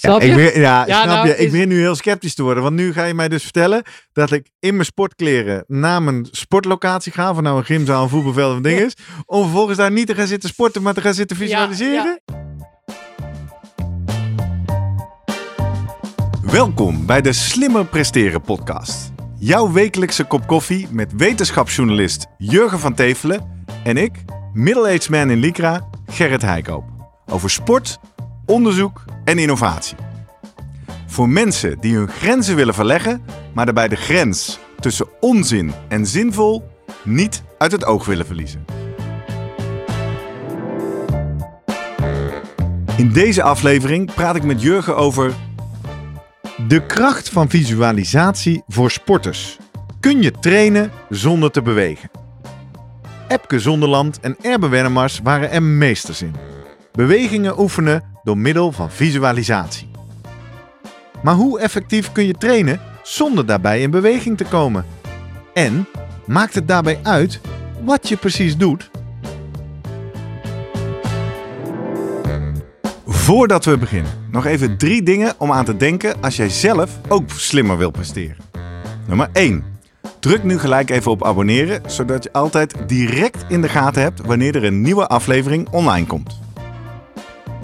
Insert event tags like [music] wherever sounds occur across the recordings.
Snap ja? Ik ja, Ja, snap nou, je? Ik is- begin nu heel sceptisch te worden. Want nu ga je mij dus vertellen dat ik in mijn sportkleren naar mijn sportlocatie ga. Van nou een gymzaal, een voetbalveld of een ding is. Om vervolgens daar niet te gaan zitten sporten, maar te gaan zitten visualiseren. Welkom bij de Slimmer Presteren podcast. Jouw wekelijkse kop koffie met wetenschapsjournalist Jurgen van Tevelen en ik, middle-aged man in Lycra, Gerrit Heikoop. Over sport, onderzoek en innovatie. Voor mensen die hun grenzen willen verleggen, maar daarbij de grens tussen onzin en zinvol niet uit het oog willen verliezen. In deze aflevering praat ik met Jurgen over de kracht van visualisatie voor sporters. Kun je trainen zonder te bewegen? Epke Zonderland en Erbe Wennemars waren er meesters in. Bewegingen oefenen door middel van visualisatie. Maar hoe effectief kun je trainen zonder daarbij in beweging te komen? En maakt het daarbij uit wat je precies doet? Voordat we beginnen, nog even drie dingen om aan te denken als jij zelf ook slimmer wil presteren. Nummer 1. Druk nu gelijk even op abonneren, zodat je altijd direct in de gaten hebt wanneer er een nieuwe aflevering online komt.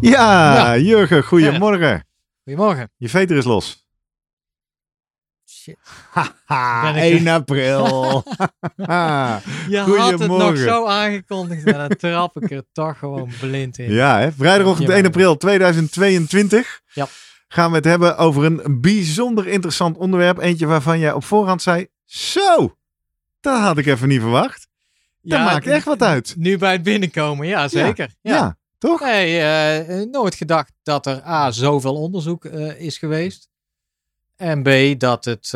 Ja, Ja. Jurgen, goedemorgen. Goedemorgen. Je veter is los. Shit. Haha, Ben ik- 1 april. [laughs] Je had het nog zo aangekondigd en dan trap ik er toch gewoon blind in. ja, hè? vrijdagochtend Ja. 1 april 2022 Ja. gaan we het hebben over een bijzonder interessant onderwerp. Eentje waarvan jij op voorhand zei, zo, dat had ik even niet verwacht. Dat Ja, maakt echt wat uit. Nu bij het binnenkomen, ja zeker. Ja, Ja. Toch? Nee, eh, eh, nooit gedacht dat er A, zoveel onderzoek eh, is geweest. En B, dat het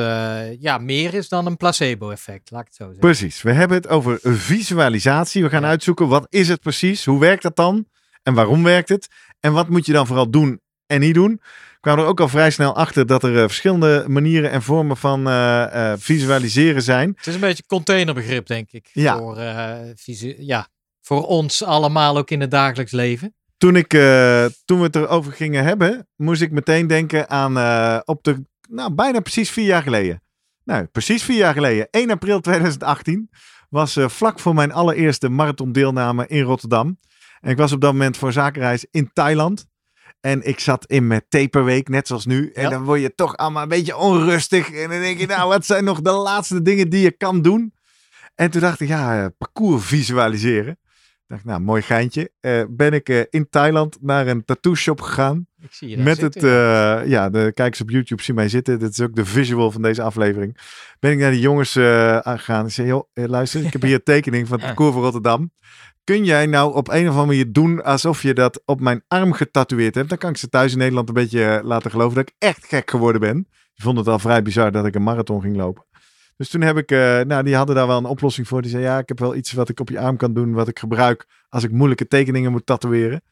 ja, meer is dan een placebo-effect, laat ik het zo zeggen. Precies, we hebben het over visualisatie. We gaan Ja. uitzoeken, wat is het precies? Hoe werkt dat dan? En waarom werkt het? En wat moet je dan vooral doen en niet doen? Ik kwam er ook al vrij snel achter dat er verschillende manieren en vormen van visualiseren zijn. Het is een beetje containerbegrip, denk ik. Ja. Voor, visu- ja, voor ons allemaal ook in het dagelijks leven. Toen, ik, eh, toen we het erover gingen hebben, moest ik meteen denken aan eh, op de, nou, bijna precies vier jaar geleden. Nou, precies vier jaar geleden, 1 april 2018, was eh, vlak voor mijn allereerste marathondeelname in Rotterdam. En ik was op dat moment voor zakenreis in Thailand. En ik zat in mijn taperweek, net zoals nu. En Ja. dan word je toch allemaal een beetje onrustig. En dan denk je, nou, wat zijn nog de laatste dingen die je kan doen? En toen dacht ik, ja, parcours visualiseren. Ik dacht, nou, mooi geintje. Eh, ben ik eh, in Thailand naar een tattoo shop gegaan. Ik zie je Met het, zitten, eh, ja, de kijkers op YouTube zien mij zitten. Dit is ook de visual van deze aflevering. Ben ik naar die jongens gegaan. Ik zei, joh, luister, ik heb hier een tekening van [laughs] het parcours van Rotterdam. Kun jij nou op een of andere manier doen alsof je dat op mijn arm getatoeëerd hebt? Dan kan ik ze thuis in Nederland een beetje laten geloven dat ik echt gek geworden ben. Die vonden het al vrij bizar dat ik een marathon ging lopen. Dus toen heb ik, eh, nou, die hadden daar wel een oplossing voor. Die zei, ja, ik heb wel iets wat ik op je arm kan doen, wat ik gebruik als ik moeilijke tekeningen moet tatoeëren.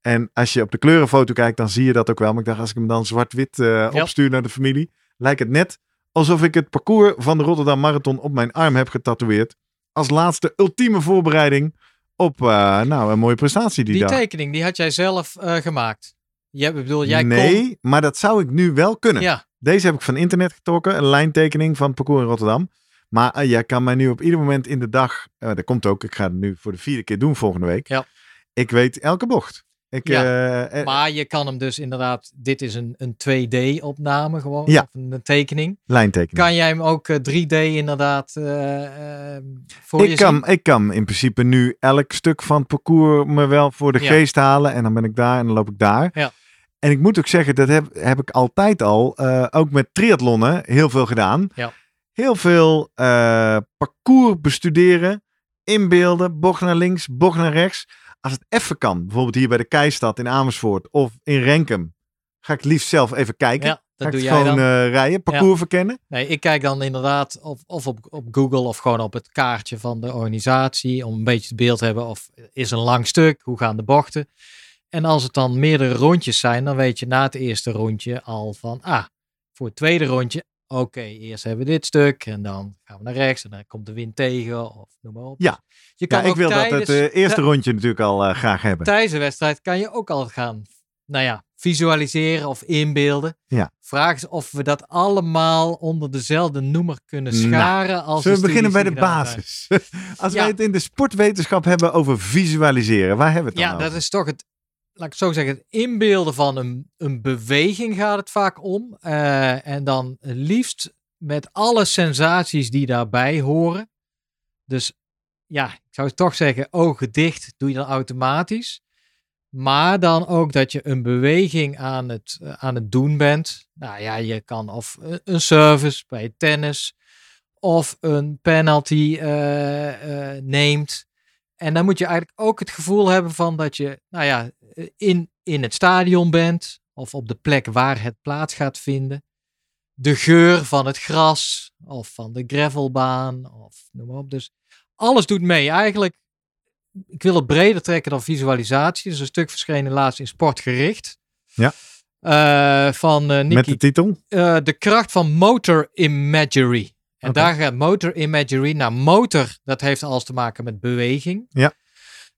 En als je op de kleurenfoto kijkt, dan zie je dat ook wel. Maar ik dacht, als ik hem dan zwart-wit eh, opstuur naar de familie, lijkt het net alsof ik het parcours van de Rotterdam Marathon op mijn arm heb getatoeëerd. Als laatste ultieme voorbereiding op eh, nou, een mooie prestatie die, Die dag. tekening, die had jij zelf gemaakt. Jij, bedoel, jij nee, maar dat zou ik nu wel kunnen. Ja, Deze heb ik van internet getrokken, een lijntekening van het parcours in Rotterdam. Maar eh, jij kan mij nu op ieder moment in de dag, eh dat komt ook, ik ga het nu voor de vierde keer doen volgende week. Ja. Ik weet elke bocht. Ik, Ja, eh, maar je kan hem dus inderdaad... Dit is een, een 2D-opname gewoon. Ja. Of een, tekening. lijntekening. Kan jij hem ook eh, 3D inderdaad voor je ik, zien? kan, ik kan in principe nu elk stuk van het parcours me wel voor de Ja. geest halen. En dan ben ik daar en dan loop ik daar. Ja. En ik moet ook zeggen, dat heb, heb ik altijd al, eh, ook met triathlonnen, heel veel gedaan. Ja. Heel veel eh, parcours bestuderen, inbeelden, bocht naar links, bocht naar rechts. Als het even kan, bijvoorbeeld hier bij de Keistad in Amersfoort of in Renkum, ga ik liefst zelf even kijken. Ja. Dat Ga doe jij gewoon dan? eh, rijden, parcours verkennen? Nee, ik kijk dan inderdaad of, of op, op Google of gewoon op het kaartje van de organisatie. Om een beetje het beeld te hebben of is een lang stuk, hoe gaan de bochten. En als het dan meerdere rondjes zijn, dan weet je na het eerste rondje al van, ah, voor het tweede rondje, oké, eerst hebben we dit stuk en dan gaan we naar rechts en dan komt de wind tegen of noem maar op. Ja. je Ja, ik wil dat het eh, eerste rondje natuurlijk al eh, graag hebben. Tijdens de wedstrijd kan je ook al gaan, nou ja, visualiseren of inbeelden. Ja. Vraag is of we dat allemaal onder dezelfde noemer kunnen Nou, scharen. als Zullen we beginnen bij de basis? [laughs] Als Ja. wij het in de sportwetenschap hebben over visualiseren, waar hebben we het Ja, dan dat over? is toch het, laat ik zo zeggen, het inbeelden van een, een beweging gaat het vaak om. Eh, en dan liefst met alle sensaties die daarbij horen. Dus ja, ik zou toch zeggen, ogen dicht doe je dan automatisch. Maar dan ook dat je een beweging aan het, eh, aan het doen bent. Nou ja, je kan of een- service bij tennis of een penalty eh, neemt. En dan moet je eigenlijk ook het gevoel hebben van dat je, nou ja, in, in het stadion bent of op de plek waar het plaats gaat vinden. De geur van het gras of van de gravelbaan of noem maar op. Dus alles doet mee. Eigenlijk, ik wil het breder trekken dan visualisatie. Is een stuk verschenen laatst in Sportgericht. Ja. Eh, van eh Met de titel? eh, de kracht van motor imagery. En daar gaat motor imagery. Nou, motor, dat heeft alles te maken met beweging. Ja.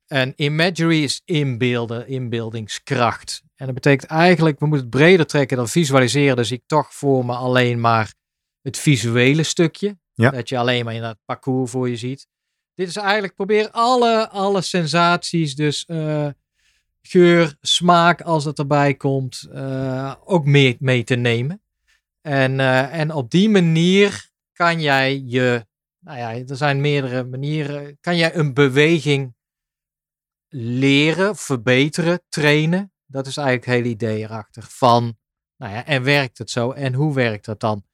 En imagery is inbeelden, inbeeldingskracht. En dat betekent eigenlijk, we moeten het breder trekken dan visualiseren. Dus ik toch voor me alleen maar het visuele stukje. Ja. Dat je alleen maar in het parcours voor je ziet. Dit is eigenlijk, probeer alle, alle sensaties, dus eh, geur, smaak als het erbij komt, eh, ook mee, mee te nemen. En, eh, en op die manier kan jij je, nou ja, er zijn meerdere manieren, kan jij een beweging leren, verbeteren, trainen. Dat is eigenlijk het hele idee erachter van, nou ja, en werkt het zo en hoe werkt dat dan?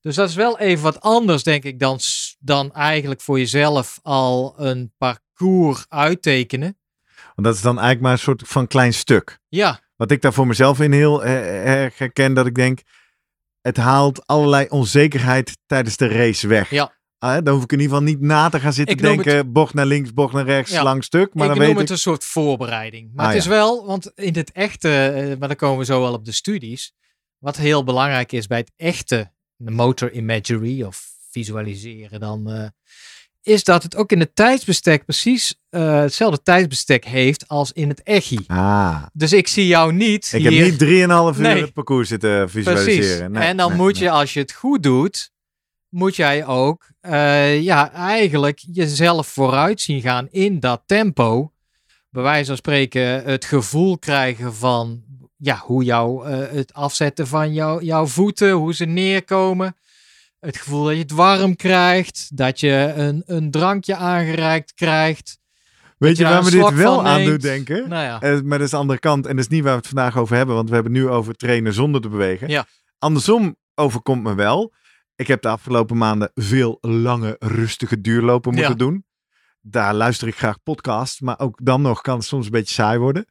Dus dat is wel even wat anders, denk ik, dan, dan eigenlijk voor jezelf al een parcours uittekenen. Want dat is dan eigenlijk maar een soort van klein stuk. Ja, Wat ik daar voor mezelf in heel erg herken, dat ik denk, het haalt allerlei onzekerheid tijdens de race weg. Ja. Ah, dan hoef ik in ieder geval niet na te gaan zitten Ik denken, bocht naar links, bocht naar rechts, Ja. lang stuk. Maar ik dan noem weet het ik, een soort voorbereiding. Maar Ah, het is ja. wel, want in het echte, eh, maar dan komen we zo wel op de studies. Wat heel belangrijk is bij het echte motor imagery of visualiseren dan, eh, is dat het ook in het tijdsbestek precies eh, hetzelfde tijdsbestek heeft als in het echi. ah, Dus ik zie jou niet ik hier. heb niet drieënhalf uur Nee. het parcours zitten visualiseren. Precies. Nee, en dan nee, moet je, als je het goed doet, moet jij ook eh, ja, eigenlijk jezelf vooruit zien gaan in dat tempo. Bij wijze van spreken het gevoel krijgen van ja, hoe jou, eh, het afzetten van jou, jouw voeten, hoe ze neerkomen. Het gevoel dat je het warm krijgt, dat je een, een drankje aangereikt krijgt. Weet je waar me een dit wel aan doet denken? Nou ja, Eh, maar dat is de andere kant. En dat is niet waar we het vandaag over hebben. Want we hebben het nu over trainen zonder te bewegen. Ja. Andersom overkomt me wel. Ik heb de afgelopen maanden veel lange, rustige duurlopen moeten Ja. doen. Daar luister ik graag podcasts. Maar ook dan nog kan het soms een beetje saai worden.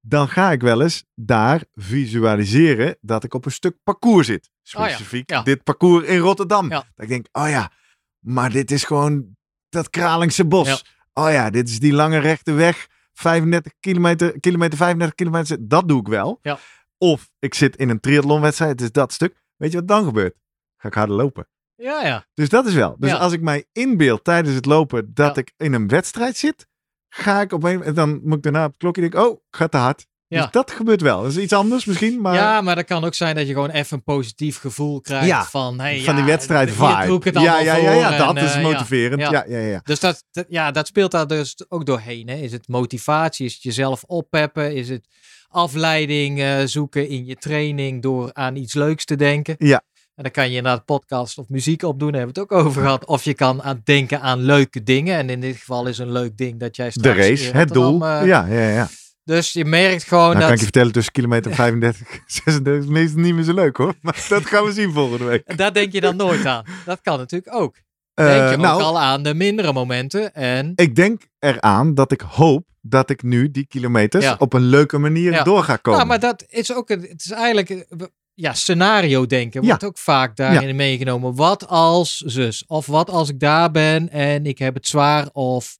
Dan ga ik wel eens daar visualiseren dat ik op een stuk parcours zit. Oh ja, Specifiek ja. dit parcours in Rotterdam. Ja. Dat ik denk, oh ja, maar dit is gewoon dat Kralingse bos. Oh ja, dit is die lange rechte weg. 35 kilometer, kilometer 35 kilometer. Dat doe ik wel. Ja. Of ik zit in een triathlonwedstrijd. Het is dat stuk. Weet je wat dan gebeurt? Ga ik harder lopen. ja, ja. Dus dat is wel. Dus als ik mij inbeeld tijdens het lopen dat ik in een wedstrijd zit, ga ik op een en dan moet ik daarna op het klokje denken, oh, gaat te hard. Ja. Dus dat gebeurt wel. Dat is iets anders misschien, maar Ja, maar dat kan ook zijn dat je gewoon even een positief gevoel krijgt Ja, van, hey, van die ja, wedstrijd vibe. het ja, ja, ja, ja, dat en, is eh, motiverend. ja. Ja, ja. Dus dat, dat- ja, dat speelt daar dus ook doorheen. Hè? Is het motivatie? Is het jezelf oppeppen? Is het afleiding eh, zoeken in je training door aan iets leuks te denken? Ja. En dan kan je inderdaad podcast of muziek opdoen, daar hebben we het ook over gehad. Of je kan aan denken aan leuke dingen. En in dit geval is een leuk ding dat jij De straks race, in het doel. Eh, ja, ja, ja. Dus je merkt gewoon Nou kan ik dat... je vertellen, tussen kilometer 35 36 is meestal niet meer zo leuk hoor. Maar [laughs] dat gaan we zien volgende week. Daar denk je dan nooit aan. Dat kan natuurlijk ook. Eh, Denk je nou, ook al aan de mindere momenten. En ik denk eraan dat ik hoop dat ik nu die kilometers Ja. op een leuke manier Ja. door ga komen. Ja, maar dat is ook, een- het is eigenlijk, ja, scenario denken Ja. wordt ook vaak daarin meegenomen. Wat als zus? Of wat als ik daar ben en ik heb het zwaar? Of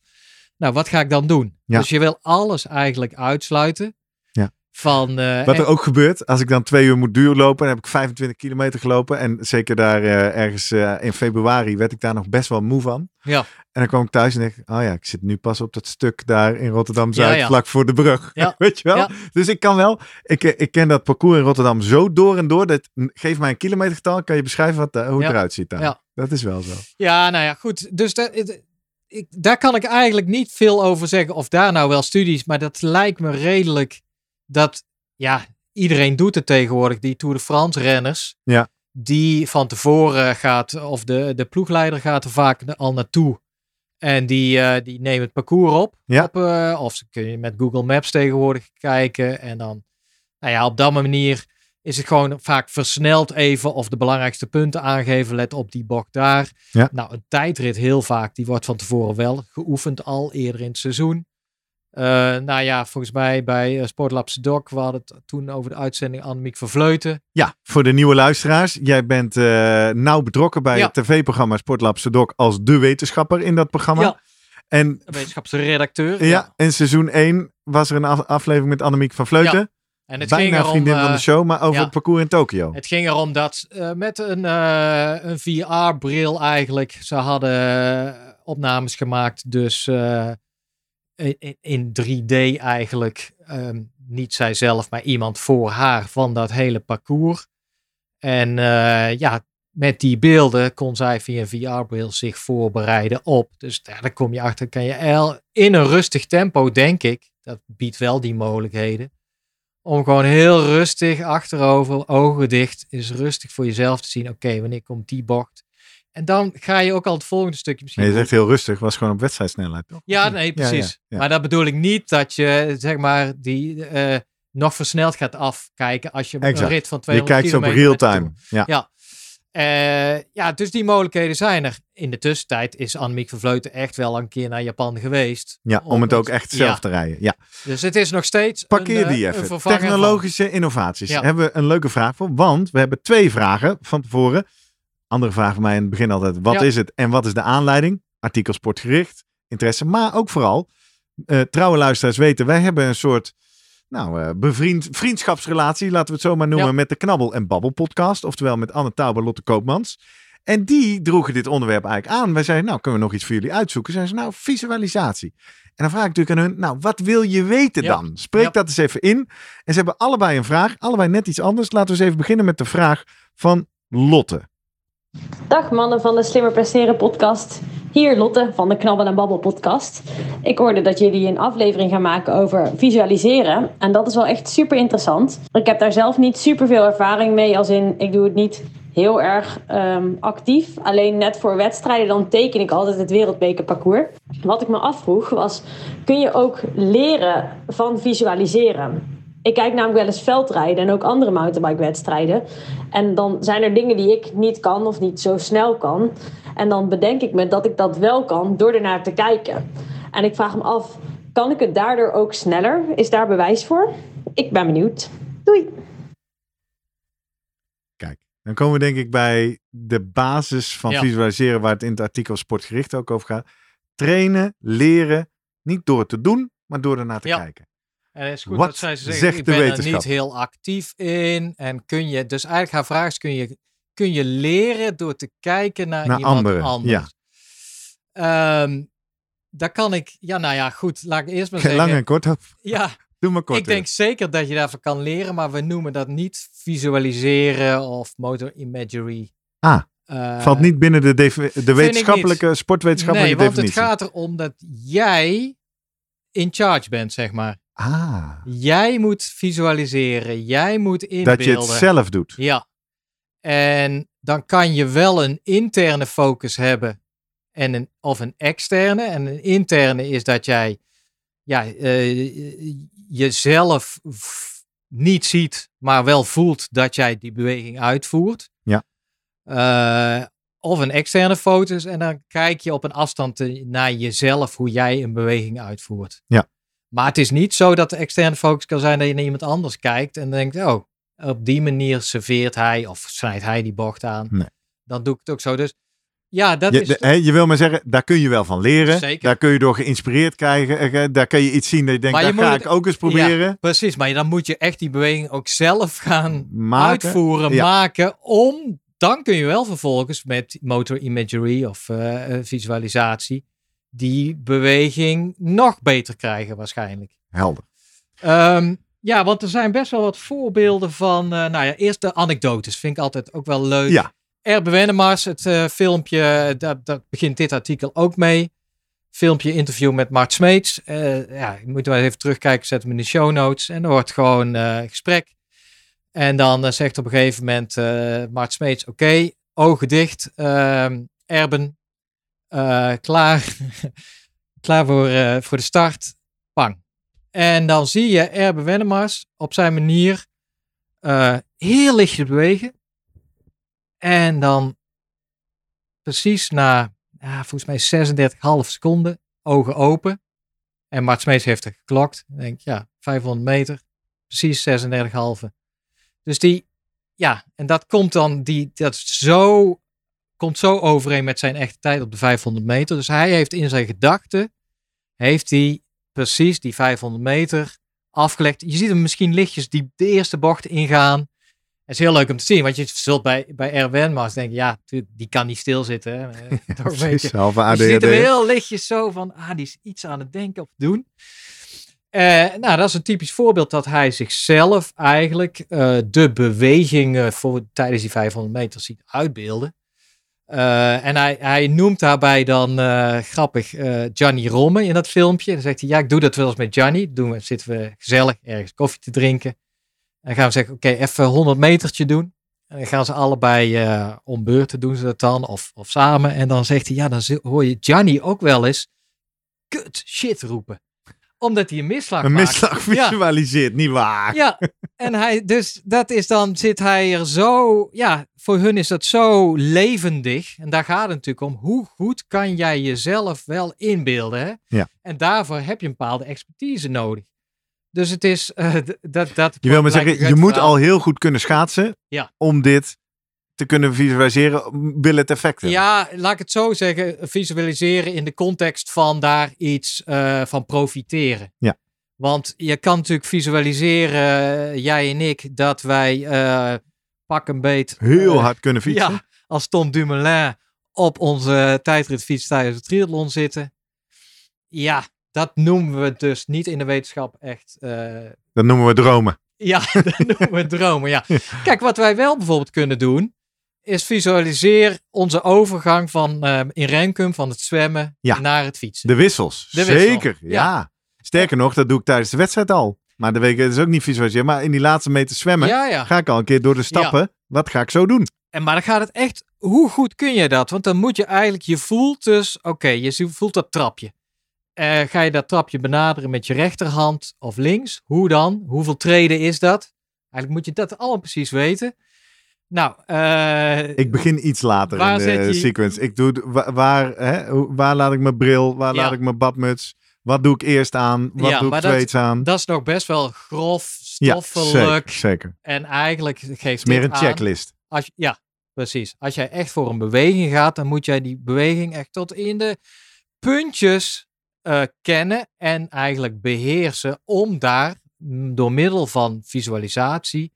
nou, wat ga ik dan doen? Ja. Dus je wil alles eigenlijk uitsluiten. Ja. Van, eh, Wat en- er ook gebeurt, als ik dan twee uur moet duurlopen, dan heb ik 25 kilometer gelopen. En zeker daar eh, ergens eh, in februari werd ik daar nog best wel moe van. Ja. En dan kwam ik thuis en dacht ik, oh ja, ik zit nu pas op dat stuk daar in Rotterdam-Zuid, Ja, ja. vlak voor de brug. Ja. [laughs] Weet je wel? Dus ik kan wel, ik, ik ken dat parcours in Rotterdam zo door en door. Dat, geef mij een kilometergetal, kan je beschrijven wat, hoe het eruit ziet daar. Ja. Dat is wel zo. Ja, nou ja, goed. Dus het- ik, daar kan ik eigenlijk niet veel over zeggen. Of daar nou wel studies, maar dat lijkt me redelijk dat, ja, iedereen doet het tegenwoordig. Die Tour de France renners. Ja. Die van tevoren gaat, of de, de ploegleider gaat er vaak al naartoe. En die, eh, die nemen het parcours op. Ja. op eh, of ze kun je met Google Maps tegenwoordig kijken. En dan, nou ja, op dat manier is het gewoon vaak versneld even of de belangrijkste punten aangeven. Let op die bocht daar. Ja. Nou, een tijdrit heel vaak, die wordt van tevoren wel geoefend al eerder in het seizoen. Eh, nou ja, volgens mij bij uh, Sportlab Doc, we hadden het toen over de uitzending Annemiek van Vleuten. Ja, voor de nieuwe luisteraars. Jij bent eh, nauw betrokken bij Ja. het tv-programma Sportlab Sedok als de wetenschapper in dat programma. Ja. En wetenschapsredacteur. Ja, in seizoen 1 was er een af- aflevering met Annemiek van Vleuten. En het ging Bijna erom, vriendin van eh, de show, maar over ja. het parcours in Tokio. Het ging erom dat eh, met een, eh, een VR-bril eigenlijk, ze hadden eh, opnames gemaakt, dus eh, in, in 3D eigenlijk, ehm, niet zijzelf, maar iemand voor haar van dat hele parcours. En eh, ja, met die beelden kon zij via een VR-bril zich voorbereiden op. Dus ja, daar kom je achter, kan je in een rustig tempo, denk ik, dat biedt wel die mogelijkheden om gewoon heel rustig achterover, ogen dicht, is rustig voor jezelf te zien. Oké, wanneer komt die bocht? En dan ga je ook al het volgende stukje misschien. Nee, je zegt heel rustig, was gewoon op wedstrijdsnelheid, toch? Ja, nee, precies. Ja, ja. Maar dat bedoel ik niet dat je, zeg maar, die eh, nog versneld gaat afkijken als je Exact. een rit van Je 200 kijkt ze op real-time. Ja. Ja. Eh, ja, dus die mogelijkheden zijn er. In de tussentijd is Annemiek van Vleuten echt wel een keer naar Japan geweest. Ja, om het ook echt zelf Ja. te rijden. Ja. Dus het is nog steeds Parkeer een, eh, die een even. van- Technologische innovaties. Ja. Hebben we een leuke vraag voor. Want we hebben twee vragen van tevoren. Andere vraag van mij in het begin altijd. Wat Ja. is het en wat is de aanleiding? Artikel sportgericht. Interesse. Maar ook vooral. eh, trouwe luisteraars weten. Wij hebben een soort nou, eh, bevriend, vriendschapsrelatie. Laten we het zo maar noemen. Ja. Met de Knabbel en Babbel podcast. Oftewel met Anne Tauber, Lotte Koopmans. En die droegen dit onderwerp eigenlijk aan. Wij zeiden, nou, kunnen we nog iets voor jullie uitzoeken? Zeiden ze, nou, visualisatie. En dan vraag ik natuurlijk aan hun, nou, wat wil je weten Ja. dan? Spreek Ja. dat eens even in. En ze hebben allebei een vraag, allebei net iets anders. Laten we eens even beginnen met de vraag van Lotte. Dag mannen van de Slimmer Presteren podcast. Hier Lotte van de Knabbel en Babbel podcast. Ik hoorde dat jullie een aflevering gaan maken over visualiseren. En dat is wel echt super interessant. Ik heb daar zelf niet super veel ervaring mee. Als in, ik doe het niet heel erg ehm, actief. Alleen net voor wedstrijden dan teken ik altijd het wereldbekerparcours. Wat ik me afvroeg was, kun je ook leren van visualiseren? Ik kijk namelijk wel eens veldrijden en ook andere mountainbike-wedstrijden. En dan zijn er dingen die ik niet kan of niet zo snel kan. En dan bedenk ik me dat ik dat wel kan door ernaar te kijken. En ik vraag me af, kan ik het daardoor ook sneller? Is daar bewijs voor? Ik ben benieuwd. Doei! Kijk, dan komen we denk ik bij de basis van Ja. visualiseren waar het in het artikel sportgericht ook over gaat. Trainen, leren, niet door het te doen, maar door ernaar te Ja. kijken. En het is goed Wat dat zij ze zegt ik de ben er niet heel actief in. En kun je, dus eigenlijk haar vraag is, kun je, kun je leren door te kijken naar, Naar iemand anderen, anders? ja. Ehm, daar kan ik, ja nou ja, goed, laat ik eerst maar zeggen. Lang en kort, Ja, doe maar kort. ik denk zeker dat je daarvan kan leren, maar we noemen dat niet visualiseren of motor imagery. Ah, Eh, Valt niet binnen de, de wetenschappelijke, sportwetenschappelijke Nee, want het definitie. gaat erom dat jij in charge bent, zeg maar. Ah, Jij moet visualiseren, jij moet inbeelden. dat je het zelf doet. Ja. En dan kan je wel een interne focus hebben en een, of een externe. En een interne is dat jij ja, eh, jezelf niet ziet, maar wel voelt dat jij die beweging uitvoert. Ja. Eh, of een externe focus en dan kijk je op een afstand naar jezelf hoe jij een beweging uitvoert. Ja. Maar het is niet zo dat de externe focus kan zijn dat je naar iemand anders kijkt en denkt, oh, op die manier serveert hij of snijdt hij die bocht aan. Nee. Dan doe ik het ook zo. Dus ja, dat Je, is... de- je wil maar zeggen, daar kun je wel van leren. Zeker. Daar kun je door geïnspireerd krijgen. Eh, Daar kun je iets zien dat je denkt, Maar je dat ga ik ook eens proberen. Precies, maar dan moet je echt die beweging ook zelf gaan Maken. uitvoeren, Ja. maken. Om, dan kun je wel vervolgens met motor imagery of eh, eh, visualisatie die beweging nog beter krijgen waarschijnlijk. Helder. Ehm, ja, want er zijn best wel wat voorbeelden van, eh, nou ja, eerst de anekdotes vind ik altijd ook wel leuk. Ja. Erbe Wennemars, het eh, filmpje, daar, daar begint dit artikel ook mee. Filmpje interview met Mart Smeets. Eh, ja, je moet wel even terugkijken, zet hem in de show notes. En er wordt gewoon eh, gesprek. En dan eh, zegt op een gegeven moment eh Mart Smeets, oké, ogen dicht, ehm, Erben, eh, klaar, [laughs] klaar voor, eh, voor de start. En dan zie je Erbe Wennemars op zijn manier eh, heel lichtjes bewegen. En dan precies na, volgens mij 36,5 seconden, ogen open. En Mart Smeets heeft er geklokt. Ik denk, ja, 500 meter, precies 36,5. Dus die, ja, en dat komt dan, die, dat zo, komt zo overeen met zijn echte tijd op de 500 meter. Dus hij heeft in zijn gedachten, heeft hij precies die 500 meter afgelegd. Je ziet hem misschien lichtjes die de eerste bocht ingaan. Het is heel leuk om te zien, want je zult bij, bij Erwin Mars denken, ja, die kan niet stilzitten. Hè? [laughs] Toch een beetje. Je ziet hem heel lichtjes zo van, ah, die is iets aan het denken of doen. Eh, nou, dat is een typisch voorbeeld dat hij zichzelf eigenlijk eh, de bewegingen voor, tijdens die 500 meter ziet uitbeelden. Eh, en hij, noemt daarbij dan eh, grappig eh Gianni Romme in dat filmpje. Dan zegt hij, ja, ik doe dat wel eens met Gianni. Doen we, zitten we gezellig ergens koffie te drinken. En dan gaan we zeggen, oké, even 100 metertje doen. En dan gaan ze allebei om beurten doen ze dat dan, of, of samen. En dan zegt hij, ja, dan hoor je Gianni ook wel eens kut shit roepen. Omdat hij een misslag Een maakt. misslag Ja. visualiseert, niet waar? Ja, en hij, dus dat is dan, zit hij er zo, ja, voor hun is dat zo levendig. En daar gaat het natuurlijk om, hoe goed kan jij jezelf wel inbeelden, hè? Ja. En daarvoor heb je een bepaalde expertise nodig. Dus het is, eh, dat, dat... Je wil maar zeggen, je moet al heel goed kunnen schaatsen Ja. om dit te kunnen visualiseren, wil het effect hebben. Ja, laat ik het zo zeggen, visualiseren in de context van daar iets eh, van profiteren. Ja. Want je kan natuurlijk visualiseren, eh, jij en ik, dat wij eh, pak een beet... Heel hard kunnen [laughs] fietsen. Ja, als Tom Dumoulin op onze tijdritfiets tijdens het triathlon zitten. Ja, dat noemen we dus niet in de wetenschap echt... Dat noemen we dromen. ja, [laughs] dat noemen we dromen. Ja. [laughs] Kijk, wat wij wel bijvoorbeeld kunnen doen, is visualiseer onze overgang van eh, in Renkum van het zwemmen Ja. naar het fietsen. De wissels. De wissel, Zeker, ja. ja. Sterker nog, dat doe ik tijdens de wedstrijd al. Maar de week is ook niet visualiseren. Maar in die laatste meter zwemmen ja, ga ik al een keer door de stappen. Wat ga ik zo doen? En maar dan gaat het echt, hoe goed kun je dat? Want dan moet je eigenlijk, je voelt dus, oké, je voelt dat trapje. Eh, ga je dat trapje benaderen met je rechterhand of links? Hoe dan? Hoeveel treden is dat? Eigenlijk moet je dat allemaal precies weten. Nou, eh, Ik begin iets later Waar in de je- sequence. Ik doe, de- wa- waar, hè, waar laat ik mijn bril? Waar Ja. laat ik mijn badmuts? Wat doe ik eerst aan? Wat Ja, doe ik dat- tweets aan? dat is nog best wel grof, ja, stoffelijk. zeker, zeker. En eigenlijk geeft meer een aan- checklist. Als, ja, precies. Als jij echt voor een beweging gaat, dan moet jij die beweging echt tot in de puntjes eh, kennen en eigenlijk beheersen om daar mm, door middel van visualisatie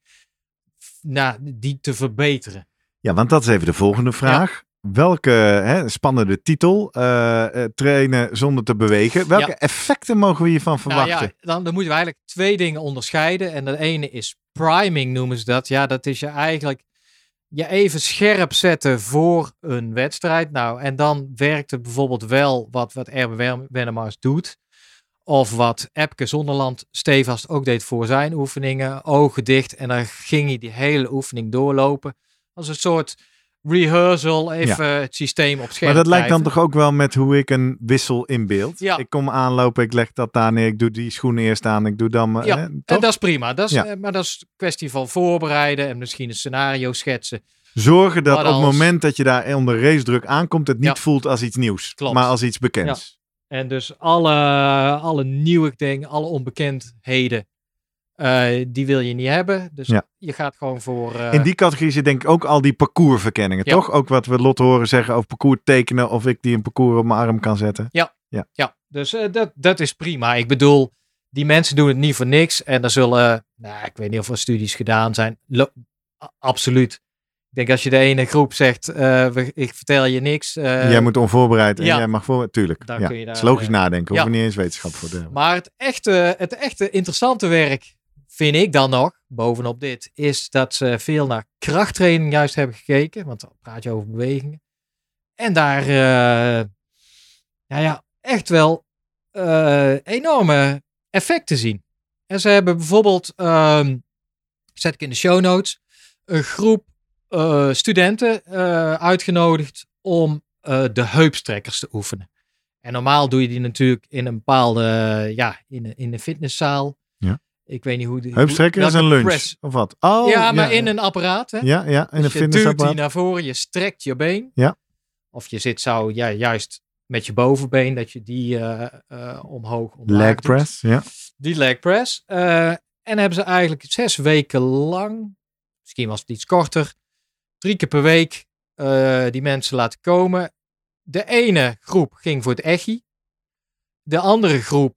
nou, die te verbeteren. Ja, want dat is even de volgende vraag. Welke hè, spannende titel, eh, eh, trainen zonder te bewegen. Welke Ja. effecten mogen we hiervan Nou verwachten? ja, dan, dan moeten we eigenlijk twee dingen onderscheiden. En de ene is priming noemen ze dat. Ja, dat is je eigenlijk je even scherp zetten voor een wedstrijd. Nou, en dan werkt het bijvoorbeeld wel wat, wat Erbe Wer- Wennemars doet. Of wat Epke Zonderland stevast ook deed voor zijn oefeningen. Ogen dicht en dan ging hij die hele oefening doorlopen. Als een soort rehearsal, even het systeem op scherp maar dat lijkt dan toch ook wel met hoe ik een wissel inbeeld. Ja. Ik kom aanlopen, ik leg dat daar neer, ik doe die schoenen eerst aan, ik doe dan... Ja, En dat is prima. Dat is, Ja. eh, maar dat is een kwestie van voorbereiden en misschien een scenario schetsen. Zorgen dat op het moment dat je daar onder racedruk aankomt, het niet voelt als iets nieuws, Klopt. maar als iets bekends. En dus alle, alle nieuwe dingen, alle onbekendheden Eh, die wil je niet hebben. Dus Ja. je gaat gewoon voor. eh, In die categorie zit denk ik ook al die parcoursverkenningen, Ja. toch? Ook wat we Lotte horen zeggen over parcours tekenen of ik die een parcours op mijn arm kan zetten. Ja, dus eh, dat, dat is prima. Ik bedoel, die mensen doen het niet voor niks. En er zullen, nou, ik weet niet of er studies gedaan zijn. Lo- absoluut. Ik denk als je de ene groep zegt, eh, we- ik vertel je niks. eh, jij moet onvoorbereid en ja. jij mag voor. Tuurlijk. Dan ja. kun je Het is daar, logisch eh, nadenken. Hoef je niet eens wetenschap voor te. Maar het echte, het echte interessante werk, vind ik dan nog, bovenop dit, is dat ze veel naar krachttraining juist hebben gekeken. Want dan praat je over bewegingen. En daar, nou ja, echt wel enorme effecten zien. En ze hebben bijvoorbeeld, ehm, zet ik in de show notes, een groep eh, studenten eh, uitgenodigd om eh, de heupstrekkers te oefenen. En normaal doe je die natuurlijk in een bepaalde, ja, in, een- in een fitnesszaal. Ja. Ik weet niet hoe die. Heupstrekken hoe- is een lunch. press- Of wat? Oh, ja, maar in een apparaat. Hè? Ja, ja, in een Dus je duwt die naar voren, je strekt je been. Ja. Of je zit zo ja, juist met je bovenbeen, dat je die omhoog omlaag Leg doet. press, ja. Die leg press. En hebben ze eigenlijk zes weken lang, misschien was het iets korter, drie keer per week eh, die mensen laten komen. De ene groep ging voor het echi. De andere groep,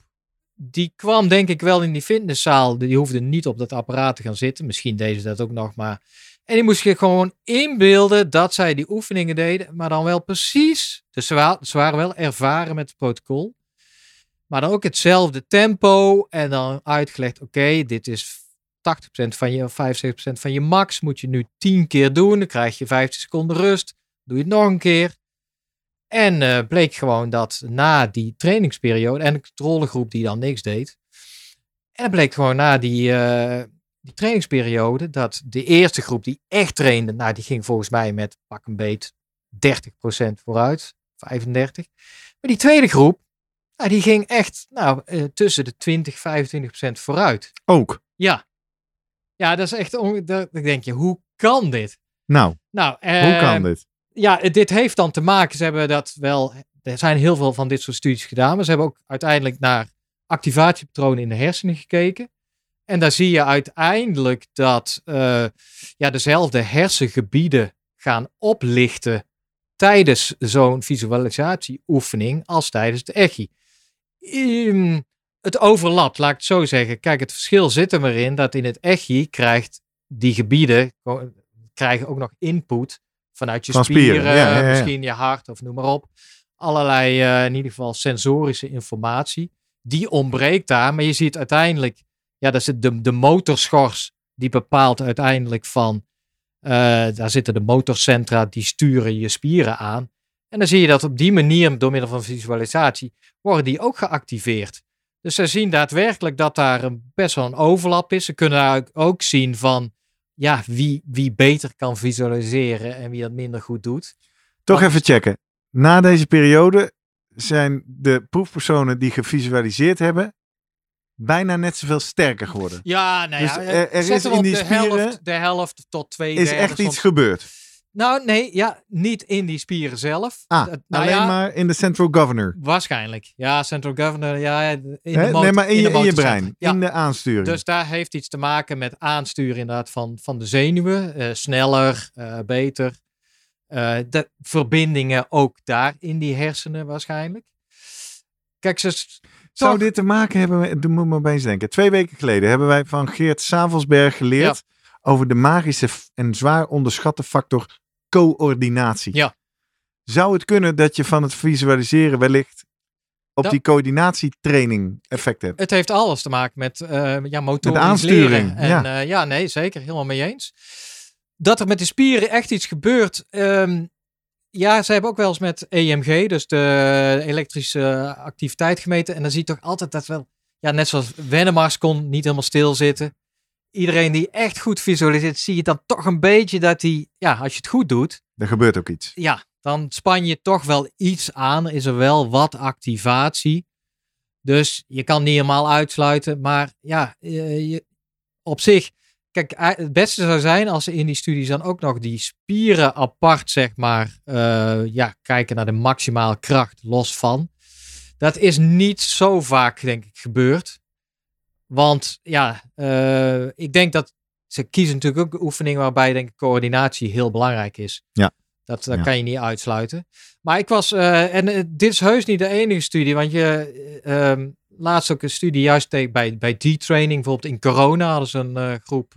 die kwam denk ik wel in die fitnesszaal. Die hoefde niet op dat apparaat te gaan zitten. Misschien deden ze dat ook nog, maar... En die moest je gewoon inbeelden dat zij die oefeningen deden, maar dan wel precies. Dus ze, wa- ze waren wel ervaren met het protocol. Maar dan ook hetzelfde tempo en dan uitgelegd, oké, dit is 80% van je, of 75% van je max. Moet je nu 10 keer doen, dan krijg je 15 seconden rust. Doe je het nog een keer. En eh, bleek gewoon dat na die trainingsperiode en de controlegroep die dan niks deed. En het bleek gewoon na die, eh, die trainingsperiode dat de eerste groep die echt trainde, nou die ging volgens mij met pak een beet 30% vooruit, 35. Maar die tweede groep, nou, die ging echt nou, eh, tussen de 20 25% vooruit. Ook. Ja. Ja, dat is echt, on- dat, dan denk je, hoe kan dit? Nou, Nou, hoe kan dit? ja, dit heeft dan te maken, ze hebben dat wel, er zijn heel veel van dit soort studies gedaan, maar ze hebben ook uiteindelijk naar activatiepatronen in de hersenen gekeken. En daar zie je uiteindelijk dat eh, ja, dezelfde hersengebieden gaan oplichten tijdens zo'n visualisatieoefening als tijdens de echi. Ehm, het overlapt, laat ik het zo zeggen. Kijk, het verschil zit er maar in dat in het echi krijgt die gebieden krijgen ook nog input vanuit je Van spieren, spieren, ja, ja, ja. misschien je hart of noem maar op. Allerlei, eh, in ieder geval sensorische informatie. Die ontbreekt daar, maar je ziet uiteindelijk, ja, dat is de, de motorschors die bepaalt uiteindelijk van, eh, daar zitten de motorcentra die sturen je spieren aan. En dan zie je dat op die manier, door middel van visualisatie, worden die ook geactiveerd. Dus ze zien daadwerkelijk dat daar een, best wel een overlap is. Ze kunnen daar ook zien van, ja, wie, wie beter kan visualiseren en wie dat minder goed doet. Toch Want- even checken. Na deze periode zijn de proefpersonen die gevisualiseerd hebben bijna net zoveel sterker geworden. Ja, nou Dus ja, er- er zet is in die de spieren- helft, de helft tot twee Is derde echt iets gebeurd. Nou, nee, ja, niet in die spieren zelf. Ah, Dat- nou alleen ja, maar in de central governor. Waarschijnlijk. Ja, Central Governor, ja, in de Hè? motor- nee, maar in, je, in je motorcentra. brein. Ja, In de aansturing. dus daar heeft iets te maken met aansturen inderdaad van, van de zenuwen. eh, sneller, eh, beter. Eh, de verbindingen ook daar in die hersenen waarschijnlijk. Kijk, ze... Zou toch- dit te maken hebben met, doe me maar opeens denken. Twee weken geleden hebben wij van Geert Savelsberg geleerd over de magische en zwaar onderschatte factor coördinatie. Ja. Zou het kunnen dat je van het visualiseren wellicht op Dat- die coördinatietraining effect hebt? Het heeft alles te maken met uh, ja, motorisch aansturing, leren. En, ja. ja. ja, nee, zeker. Helemaal mee eens. Dat er met de spieren echt iets gebeurt. ehm, ja, ze hebben ook wel eens met EMG, dus de elektrische activiteit gemeten. En dan zie je toch altijd dat wel, ja, net zoals Wennemars kon niet helemaal stilzitten. Iedereen die echt goed visualiseert, zie je dan toch een beetje dat hij, ja, als je het goed doet, Er gebeurt ook iets. ja, dan span je toch wel iets aan. Is er wel wat activatie. Dus je kan niet helemaal uitsluiten. Maar ja, je, je- op zich. Kijk, eh, het beste zou zijn als ze in die studies dan ook nog die spieren apart, zeg maar, eh, ja, kijken naar de maximaal kracht los van. Dat is niet zo vaak, denk ik, gebeurd. Want ja, eh, ik denk dat ze kiezen natuurlijk ook oefeningen waarbij denk ik coördinatie heel belangrijk is. Ja. Dat, dat Ja. kan je niet uitsluiten. Maar ik was, eh, en eh, dit is heus niet de enige studie, want je eh, ehm, laatst ook een studie juist bij, bij D-training, bijvoorbeeld in corona hadden ze een groep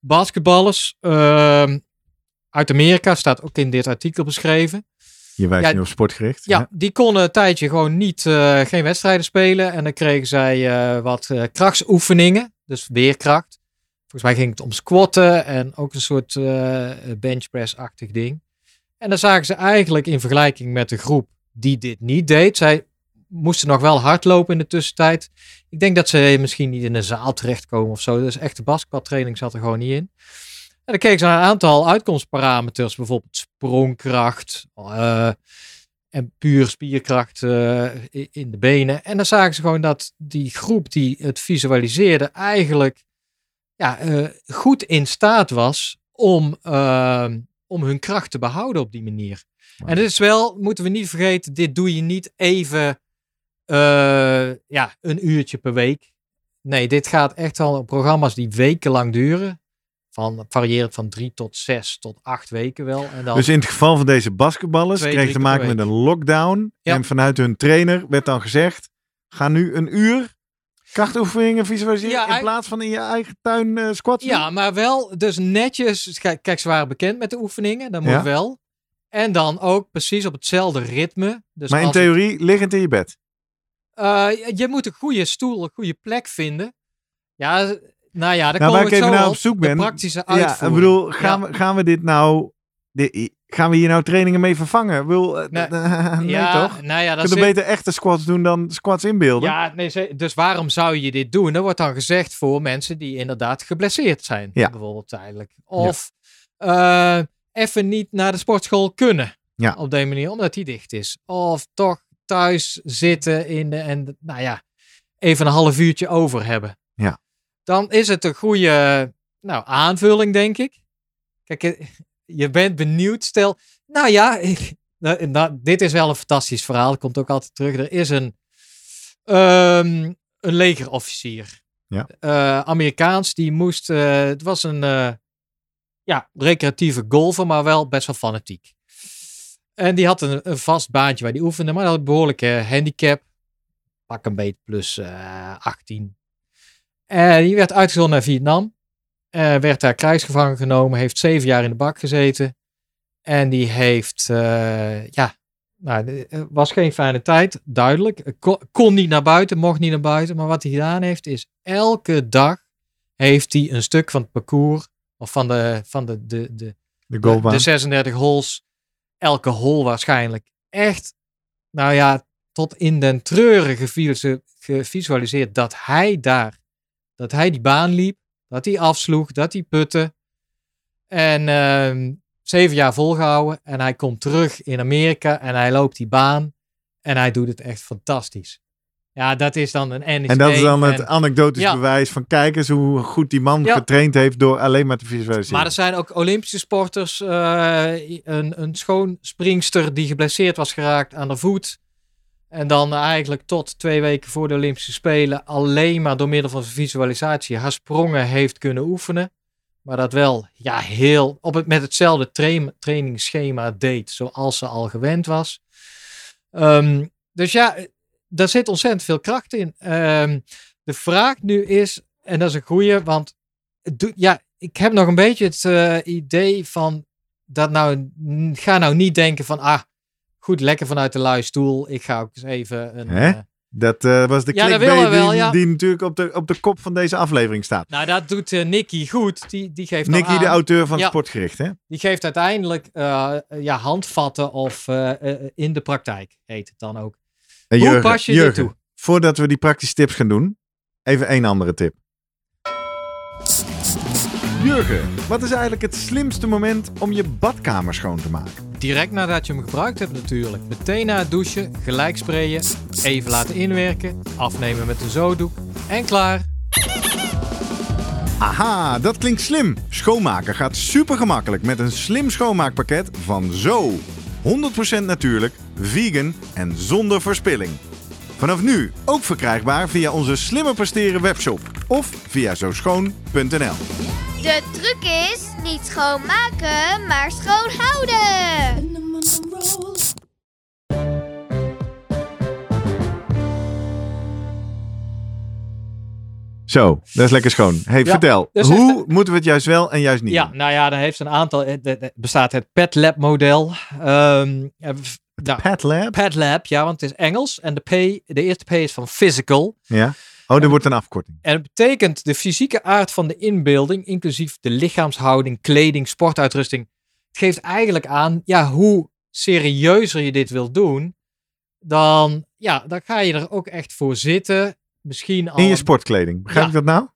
basketballers ehm, uit Amerika, staat ook in dit artikel beschreven. Je wijst Ja, nu op sportgericht. Ja, die konden een tijdje gewoon niet, eh, geen wedstrijden spelen. En dan kregen zij eh, wat eh krachtsoefeningen, dus weerkracht. Volgens mij ging het om squatten en ook een soort benchpress-achtig ding. En dan zagen ze eigenlijk in vergelijking met de groep die dit niet deed. Zij moesten nog wel hardlopen in de tussentijd. Ik denk dat ze misschien niet in een zaal terechtkomen of zo. Dus echte basketbaltraining zat er gewoon niet in. En dan keken ze naar een aantal uitkomstparameters. Bijvoorbeeld sprongkracht. eh, en puur spierkracht eh, in de benen. En dan zagen ze gewoon dat die groep die het visualiseerde eigenlijk ja, eh, goed in staat was om, eh, om hun kracht te behouden op die manier. En dit is wel, moeten we niet vergeten, dit doe je niet even ja, een uurtje per week. Nee, dit gaat echt al om programma's die wekenlang duren. Van, varierend van drie tot zes tot acht weken wel. En dan, Dus in het geval van deze basketballers Twee, kreeg te maken met een lockdown. Ja. En vanuit hun trainer werd dan gezegd: ga nu een uur krachtoefeningen visualiseren. Ja, in plaats van in je eigen tuin squats. doen? Ja, maar wel dus netjes. Kijk, kijk, ze waren bekend met de oefeningen. Dat moet Ja. wel. En dan ook precies op hetzelfde ritme. Dus maar in het- theorie liggend in je bed. eh, je moet een goede stoel, een goede plek vinden. Ja, nou ja, daar Nou, waar komen ik we even zo naar op zoek ben, praktische Ja, ik uitvoering. bedoel, gaan, Ja. we, gaan we dit nou. gaan we hier nou trainingen mee vervangen? Wil, Nee. [laughs] nee, ja, toch? Nou ja, dat zit- er beter echte squats doen dan squats inbeelden. Ja, nee, dus waarom zou je dit doen? Er wordt dan gezegd voor mensen die inderdaad geblesseerd zijn. Ja. Bijvoorbeeld tijdelijk. Of eh, even niet naar de sportschool kunnen. Ja. Op die manier, omdat die dicht is. Of toch thuis zitten in de, en nou ja, even een half uurtje over hebben. Dan is het een goede nou, aanvulling, denk ik. Kijk, eh, je bent benieuwd. Stel, nou ja, ik, nou, nou, dit is wel een fantastisch verhaal. Komt ook altijd terug. Er is een, ehm, een legerofficier. Ja. Eh, Amerikaans. Die moest. eh, het was een ja, recreatieve golfer, maar wel best wel fanatiek. En die had een, een vast baantje waar die oefende, maar dat had een behoorlijke handicap. Pak een beetje plus eh 18. En die werd uitgezonden naar Vietnam. Eh, werd daar krijgsgevangen genomen. Heeft zeven jaar in de bak gezeten. En die heeft, eh, ja, nou, was geen fijne tijd, duidelijk. Eh, Kon, kon niet naar buiten, mocht niet naar buiten. Maar wat hij gedaan heeft, is elke dag heeft hij een stuk van het parcours, of van de, van de, de, de, De goalbaan. de 36 holes, elke hole waarschijnlijk, echt, nou ja, tot in den treuren gevisu- gevisualiseerd dat hij daar, dat hij die baan liep, dat hij afsloeg, dat hij putte. En ehm, zeven jaar volgehouden en hij komt terug in Amerika en hij loopt die baan en hij doet het echt fantastisch. Ja, dat is dan een NXT. En dat is dan het anekdotisch Ja. bewijs van kijk eens hoe goed die man Ja. getraind heeft door alleen maar te visualiseren. Maar er zijn ook Olympische sporters. eh, een, een schoonspringster die geblesseerd was geraakt aan de voet. En dan eigenlijk tot twee weken voor de Olympische Spelen alleen maar door middel van visualisatie haar sprongen heeft kunnen oefenen. Maar dat wel ja, heel op het, met hetzelfde train, trainingsschema deed zoals ze al gewend was. Ehm, dus ja, daar zit ontzettend veel kracht in. Ehm, de vraag nu is, en dat is een goeie, want ja, ik heb nog een beetje het eh, idee van dat nou, ga nou niet denken van, ah, goed, lekker vanuit de luie stoel. Ik ga ook eens even een. Hè? eh, Dat eh, was de Ja, dat we wel, die, ja. die natuurlijk op de, op de kop van deze aflevering staat. nou, dat doet eh, Nicky goed. Die, die geeft Nicky, de auteur van Ja. Sportgericht, hè? Die geeft uiteindelijk ja, handvatten of in de praktijk, heet het dan ook. En Hoe Jurgen, pas je dit Jurgen, toe? Voordat we die praktische tips gaan doen, even één andere tip. Jurgen, wat is eigenlijk het slimste moment om je badkamer schoon te maken? Direct nadat je hem gebruikt hebt natuurlijk. Meteen na het douchen, gelijk sprayen, even laten inwerken, afnemen met een zooddoek en klaar. Aha, dat klinkt slim. Schoonmaken gaat super gemakkelijk met een slim schoonmaakpakket van Zo. 100% natuurlijk, vegan en zonder verspilling. Vanaf nu ook verkrijgbaar via onze Slimmer Presteren webshop of via zooschoon.nl. De truc is niet schoonmaken, maar schoon houden. Zo, dat is lekker schoon. Hey, Ja, vertel, dus hoe moeten we het juist wel en juist niet Ja, nou ja, daar heeft een aantal. Het het bestaat het Pet Lab model. Ehm eh, nou, Pet Lab? Pet Lab, ja, want het is Engels. En de, P, de eerste P is van physical. Ja. Oh, er wordt een afkorting. En het betekent de fysieke aard van de inbeelding, inclusief de lichaamshouding, kleding, sportuitrusting. Het geeft eigenlijk aan, ja, hoe serieuzer je dit wilt doen, dan, ja, dan ga je er ook echt voor zitten. Misschien al In je sportkleding. Begrijp Ja. ik dat nou?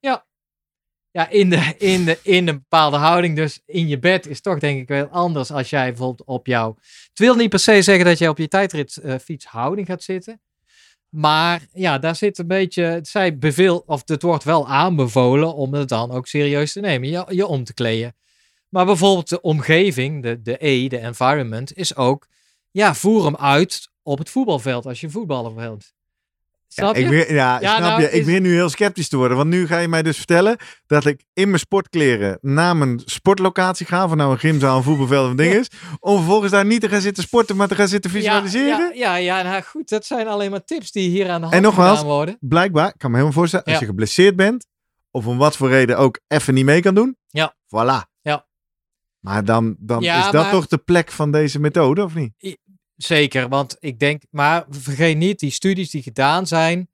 ja, in, de, in, de, in een bepaalde houding. Dus in je bed is toch denk ik wel anders als jij bijvoorbeeld op jouw... Het wil niet per se zeggen dat jij op je tijdritfiets houding gaat zitten. Maar ja, daar zit een beetje... Zij beveel, of het wordt wel aanbevolen om het dan ook serieus te nemen. Je, je om te kleden. Maar bijvoorbeeld de omgeving, de, de E, de environment, is ook... Ja, voer hem uit op het voetbalveld als je voetballer wilt. Snap Ja, je? ik begin, ja, Ja, snap nou, je? Ik begin nu heel sceptisch te worden. Want nu ga je mij dus vertellen dat ik in mijn sportkleren naar mijn sportlocatie ga. Van nou een gymzaal, een voetbalveld of een ding Ja. is. Om vervolgens daar niet te gaan zitten sporten, maar te gaan zitten visualiseren. Ja, ja, ja, ja nou goed, dat zijn alleen maar tips die hier aan de hand En nogmaals, worden. Blijkbaar, ik kan me helemaal voorstellen, als Ja. je geblesseerd bent. Of om wat voor reden ook even niet mee kan doen. Ja. Voilà. Ja. Maar dan, dan Ja, is dat maar- toch de plek van deze methode, of niet? Zeker, want ik denk, maar vergeet niet, die studies die gedaan zijn,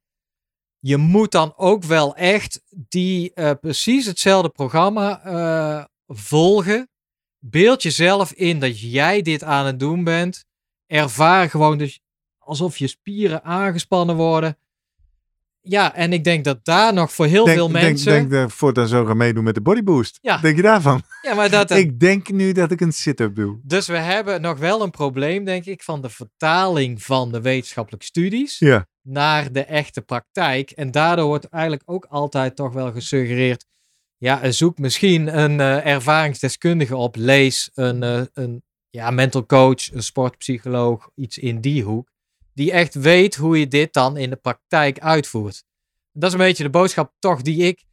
je moet dan ook wel echt die eh, precies hetzelfde programma eh, volgen. Beeld jezelf in dat jij dit aan het doen bent. Ervaar gewoon dus alsof je spieren aangespannen worden. Ja, en ik denk dat daar nog voor heel Denk, veel denk, mensen. denk dat ik voortaan zo gaan meedoen met de bodyboost. Ja. Denk je daarvan? ja, maar dat, [laughs] Ik denk nu dat ik een sit-up doe. Dus we hebben nog wel een probleem, denk ik, van de vertaling van de wetenschappelijke studies Ja. naar de echte praktijk. En daardoor wordt eigenlijk ook altijd toch wel gesuggereerd. Ja, zoek misschien een eh, ervaringsdeskundige op. Lees een, eh, een ja, mental coach, een sportpsycholoog, iets in die hoek. Die echt weet hoe je dit dan in de praktijk uitvoert. Dat is een beetje de boodschap toch die ik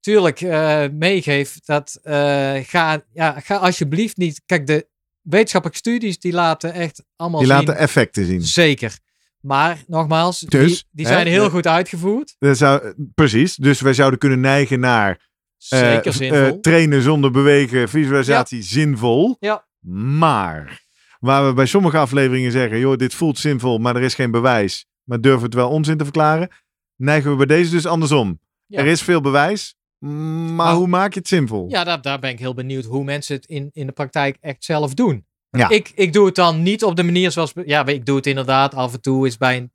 tuurlijk eh, meegeef. Dat eh, ga, ja, ga alsjeblieft niet. Kijk, de wetenschappelijke studies die laten echt allemaal Die zien. laten effecten zien. Zeker. Maar nogmaals, Dus, die, die hè, zijn heel de- goed uitgevoerd. Dat zou, precies. Dus wij zouden kunnen neigen naar eh, Zeker zinvol. trainen zonder bewegen, visualisatie zinvol. Ja. Maar waar we bij sommige afleveringen zeggen, joh, dit voelt zinvol, maar er is geen bewijs. Maar durven het wel onzin te verklaren? Neigen we bij deze dus andersom. Ja. Er is veel bewijs, maar Maar- hoe maak je het zinvol? ja, daar, daar ben ik heel benieuwd hoe mensen het in, in de praktijk echt zelf doen. Ja. Ik, ik doe het dan niet op de manier zoals. Ja, ik doe het inderdaad af en toe. Is bij een,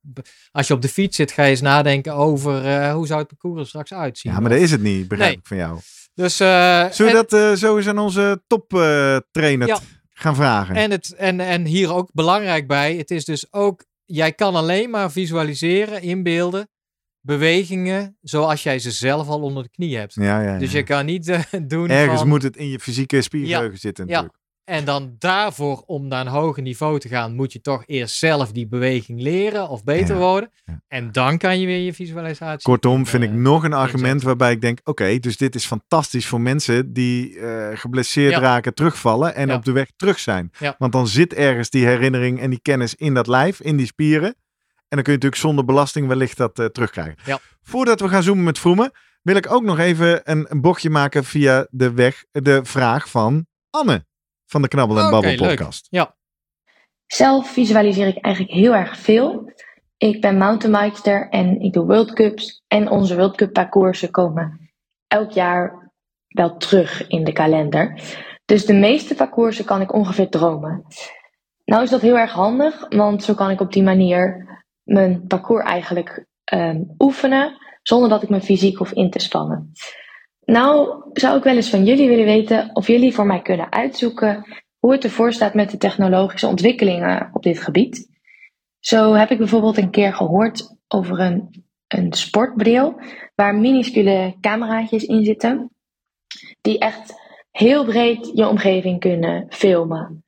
als je op de fiets zit, ga je eens nadenken over eh, hoe zou het parcours er straks uitzien. Ja, maar dat is het niet, begrijp Nee. ik van jou. Dus, eh, Zullen we en- dat eh, zo eens aan onze toptrainer Ja. Gaan vragen? En, het, en, en hier ook belangrijk bij, het is dus ook, jij kan alleen maar visualiseren, inbeelden, bewegingen zoals jij ze zelf al onder de knie hebt. ja, ja, ja. Dus je kan niet eh, [laughs] doen Ergens van, moet het in je fysieke spiergeheugen zitten Ja. natuurlijk. En dan daarvoor, om naar een hoger niveau te gaan, moet je toch eerst zelf die beweging leren of beter Ja, worden. ja. En dan kan je weer je visualisatie. Kortom, vind ik eh, nog een argument waarbij ik denk: oké, dus dit is fantastisch voor mensen die eh, geblesseerd Ja. raken, terugvallen en op de weg terug zijn. Want dan zit ergens die herinnering en die kennis in dat lijf, in die spieren. En dan kun je natuurlijk zonder belasting wellicht dat eh, terugkrijgen. Voordat we gaan zoomen met Vroemen, wil ik ook nog even een, een bochtje maken via de weg, de vraag van Anne van de Knabbel en Oké, Babbel leuk. podcast. Ja, Zelf visualiseer ik eigenlijk heel erg veel. Ik ben mountainbikester en ik doe World Cups. En onze World Cup parcoursen komen elk jaar wel terug in de kalender. Dus de meeste parcoursen kan ik ongeveer dromen. Nou is dat heel erg handig, want zo kan ik op die manier mijn parcours eigenlijk ehm, oefenen zonder dat ik me fysiek hoef in te spannen. Nou zou ik wel eens van jullie willen weten of jullie voor mij kunnen uitzoeken hoe het ervoor staat met de technologische ontwikkelingen op dit gebied. Zo heb ik bijvoorbeeld een keer gehoord over een, een sportbril waar minuscule cameraatjes in zitten, die echt heel breed je omgeving kunnen filmen.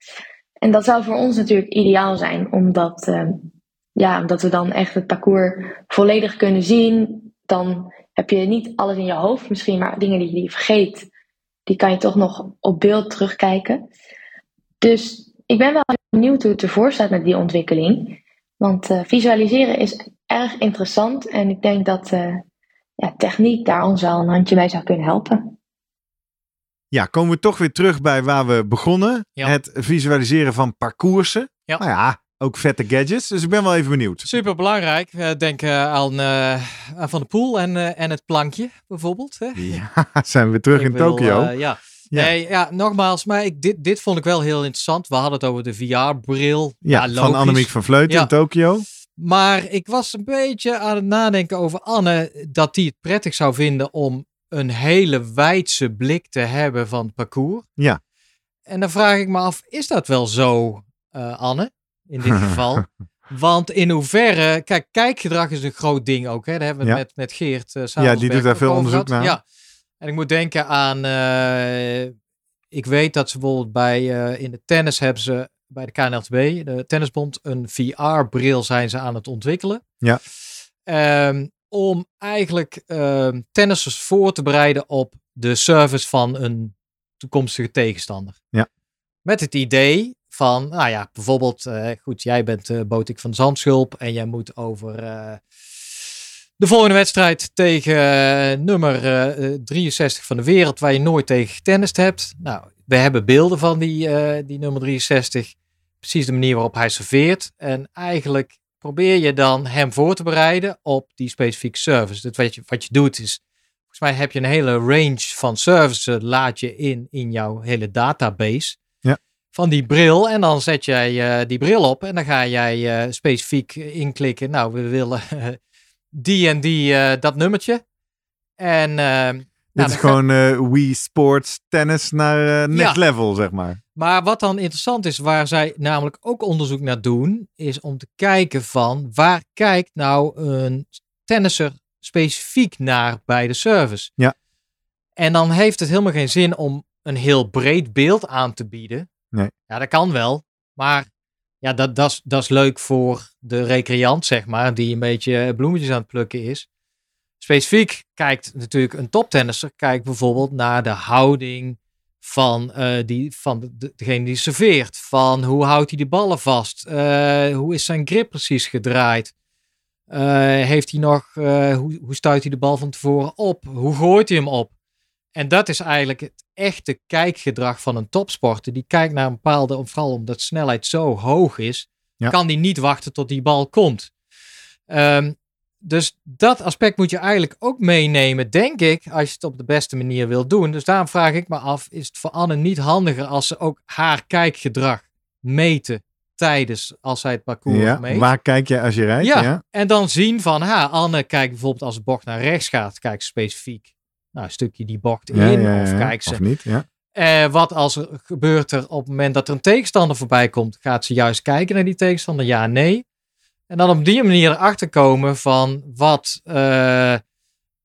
En dat zou voor ons natuurlijk ideaal zijn, omdat eh, ja, omdat we dan echt het parcours volledig kunnen zien. Dan heb je niet alles in je hoofd misschien, maar dingen die je vergeet, die kan je toch nog op beeld terugkijken. Dus ik ben wel benieuwd hoe het ervoor staat met die ontwikkeling. Want uh, visualiseren is erg interessant en ik denk dat uh, ja, techniek daar ons wel een handje bij zou kunnen helpen. Ja, komen we toch weer terug bij waar we begonnen. Ja. Het visualiseren van parcoursen. Ja. Nou ja, ook vette gadgets. Dus ik ben wel even benieuwd. Super belangrijk. denk uh, aan, uh, aan Van de Poel en, en het plankje bijvoorbeeld. Hè? Ja, [laughs] zijn we terug Ik in Tokio. ja. Ja. Nee, ja, nogmaals, maar ik, dit, dit vond ik wel heel interessant. We hadden het over de VR-bril. Ja, Ja, van. Annemiek van Vleuten Ja. in Tokio. Maar ik was een beetje aan het nadenken over Anne. Dat die het prettig zou vinden om een hele wijdse blik te hebben van het parcours. Ja. En dan vraag ik me af, is dat wel zo, eh, Anne? In dit geval. [laughs] Want in hoeverre, kijk, kijkgedrag is een groot ding ook. Hè? Daar hebben we Ja. met, met Geert uh, Ja, die doet daar veel onderzoek naar. Ja. En ik moet denken aan, eh, ik weet dat ze bijvoorbeeld bij, eh, in de tennis hebben ze, bij de KNLTB, de Tennisbond, een VR-bril zijn ze aan het ontwikkelen. Ja. Ehm, om eigenlijk ehm tennissers voor te bereiden op de service van een toekomstige tegenstander. Ja. Met het idee van, nou ja, bijvoorbeeld, eh, goed, jij bent uh, Botik van Zandschulp en jij moet over uh, de volgende wedstrijd tegen nummer 63 van de wereld, waar je nooit tegen getennist hebt. Nou, we hebben beelden van die, eh, die nummer 63, precies de manier waarop hij serveert. En eigenlijk probeer je dan hem voor te bereiden op die specifieke service. Dus wat je, wat je doet is, volgens mij heb je een hele range van services, laat je in, in jouw hele database. Van die bril. En dan zet jij uh, die bril op en dan ga jij uh, specifiek inklikken. Nou, we willen [laughs] die en die, uh, dat nummertje. En uh, Dit nou, is gewoon uh, Wii Sports tennis naar uh, next Ja. level, zeg maar. Maar wat dan interessant is, waar zij namelijk ook onderzoek naar doen, is om te kijken van waar kijkt nou een tennisser specifiek naar bij de service. Ja. En dan heeft het helemaal geen zin om een heel breed beeld aan te bieden. Nee. Ja, dat kan wel. Maar ja, dat, dat, is, dat is leuk voor de recreant, zeg maar, die een beetje bloemetjes aan het plukken is. Specifiek kijkt natuurlijk een toptennisser, kijkt bijvoorbeeld naar de houding van, uh, die, van de, de, degene die serveert. Van hoe houdt hij de ballen vast? Uh, hoe is zijn grip precies gedraaid? Heeft hij nog, hoe, hoe stuit hij de bal van tevoren op? Hoe gooit hij hem op? En dat is eigenlijk het echte kijkgedrag van een topsporter. Die kijkt naar een bepaalde, vooral omdat snelheid zo hoog is, Ja. kan die niet wachten tot die bal komt. Um, dus dat aspect moet je eigenlijk ook meenemen, denk ik, als je het op de beste manier wil doen. Dus daarom vraag ik me af, is het voor Anne niet handiger als ze ook haar kijkgedrag meten tijdens, als zij het parcours Ja, meet? waar kijk je als je rijdt? Ja, Ja. en dan zien van, ha, Anne kijkt bijvoorbeeld als de bocht naar rechts gaat, kijkt specifiek nou, een stukje die bocht in, Ja, ja, ja, of ja. kijkt ze Of niet, ja. eh, wat als er gebeurt er op het moment dat er een tegenstander voorbij komt? Gaat ze juist kijken naar die tegenstander? Ja, nee. En dan op die manier erachter komen van wat, uh,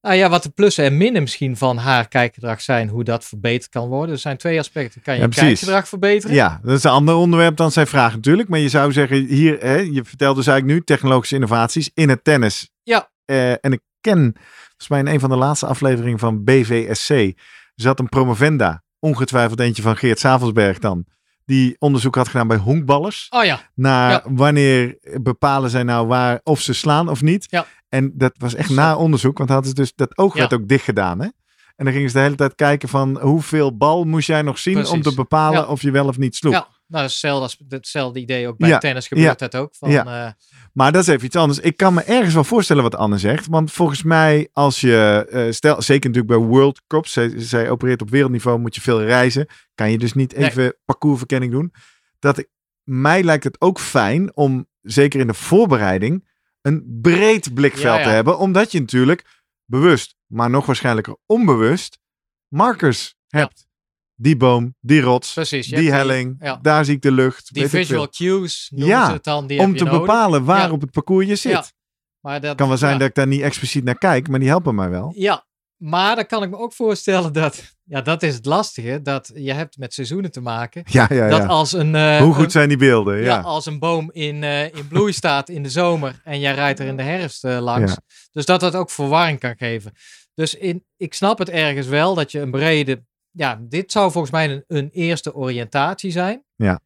nou ja, wat de plussen en minnen misschien van haar kijkgedrag zijn. Hoe dat verbeterd kan worden. Er zijn twee aspecten. Kan je Ja, kijkgedrag verbeteren? Ja, dat is een ander onderwerp dan zijn vraag natuurlijk. Maar je zou zeggen, hier, hè, je vertelt dus eigenlijk nu technologische innovaties in het tennis. Ja. Eh, en ik ken, volgens mij in een van de laatste afleveringen van BVSC, zat een promovenda, ongetwijfeld eentje van Geert Savelsberg dan, die onderzoek had gedaan bij honkballers. Oh ja, Naar Ja. wanneer bepalen zij nou waar of ze slaan of niet. Ja. En dat was echt na onderzoek, want hadden ze dus dat oog Ja. werd ook dicht gedaan. Hè? En dan gingen ze de hele tijd kijken van hoeveel bal moest jij nog zien om te bepalen Ja. of je wel of niet sloeg. ja. Nou, hetzelfde, idee ook bij Ja, tennis gebeurt dat ook. Van, ja. eh, Maar dat is even iets anders. Ik kan me ergens wel voorstellen wat Anne zegt. Want volgens mij, als je, eh, stel, zeker natuurlijk bij World Cups, zij, zij opereert op wereldniveau, moet je veel reizen. Kan je dus niet Nee. even parcoursverkenning doen. Dat ik, mij lijkt het ook fijn om, zeker in de voorbereiding, een breed blikveld te hebben. Omdat je natuurlijk bewust, maar nog waarschijnlijker onbewust, markers hebt. Die boom, die rots, Precies, die helling, ja. daar zie ik de lucht. die visual cues noemen Ja, ze het dan. Die Om te nodig. bepalen waar Ja. op het parcours je zit. Ja. Maar dat kan wel zijn dat ik daar niet expliciet naar kijk, maar die helpen mij wel. Ja, maar dan kan ik me ook voorstellen dat, ja, dat is het lastige, dat je hebt met seizoenen te maken. Ja, ja, Dat als een, eh, Hoe goed een- zijn die beelden? ja. Als een boom in, eh, in bloei staat in de zomer en jij rijdt er in de herfst eh, langs. Dus dat dat ook verwarring kan geven. Dus in, ik snap het ergens wel dat je een brede. Ja, dit zou volgens mij een, een eerste oriëntatie zijn. Ja.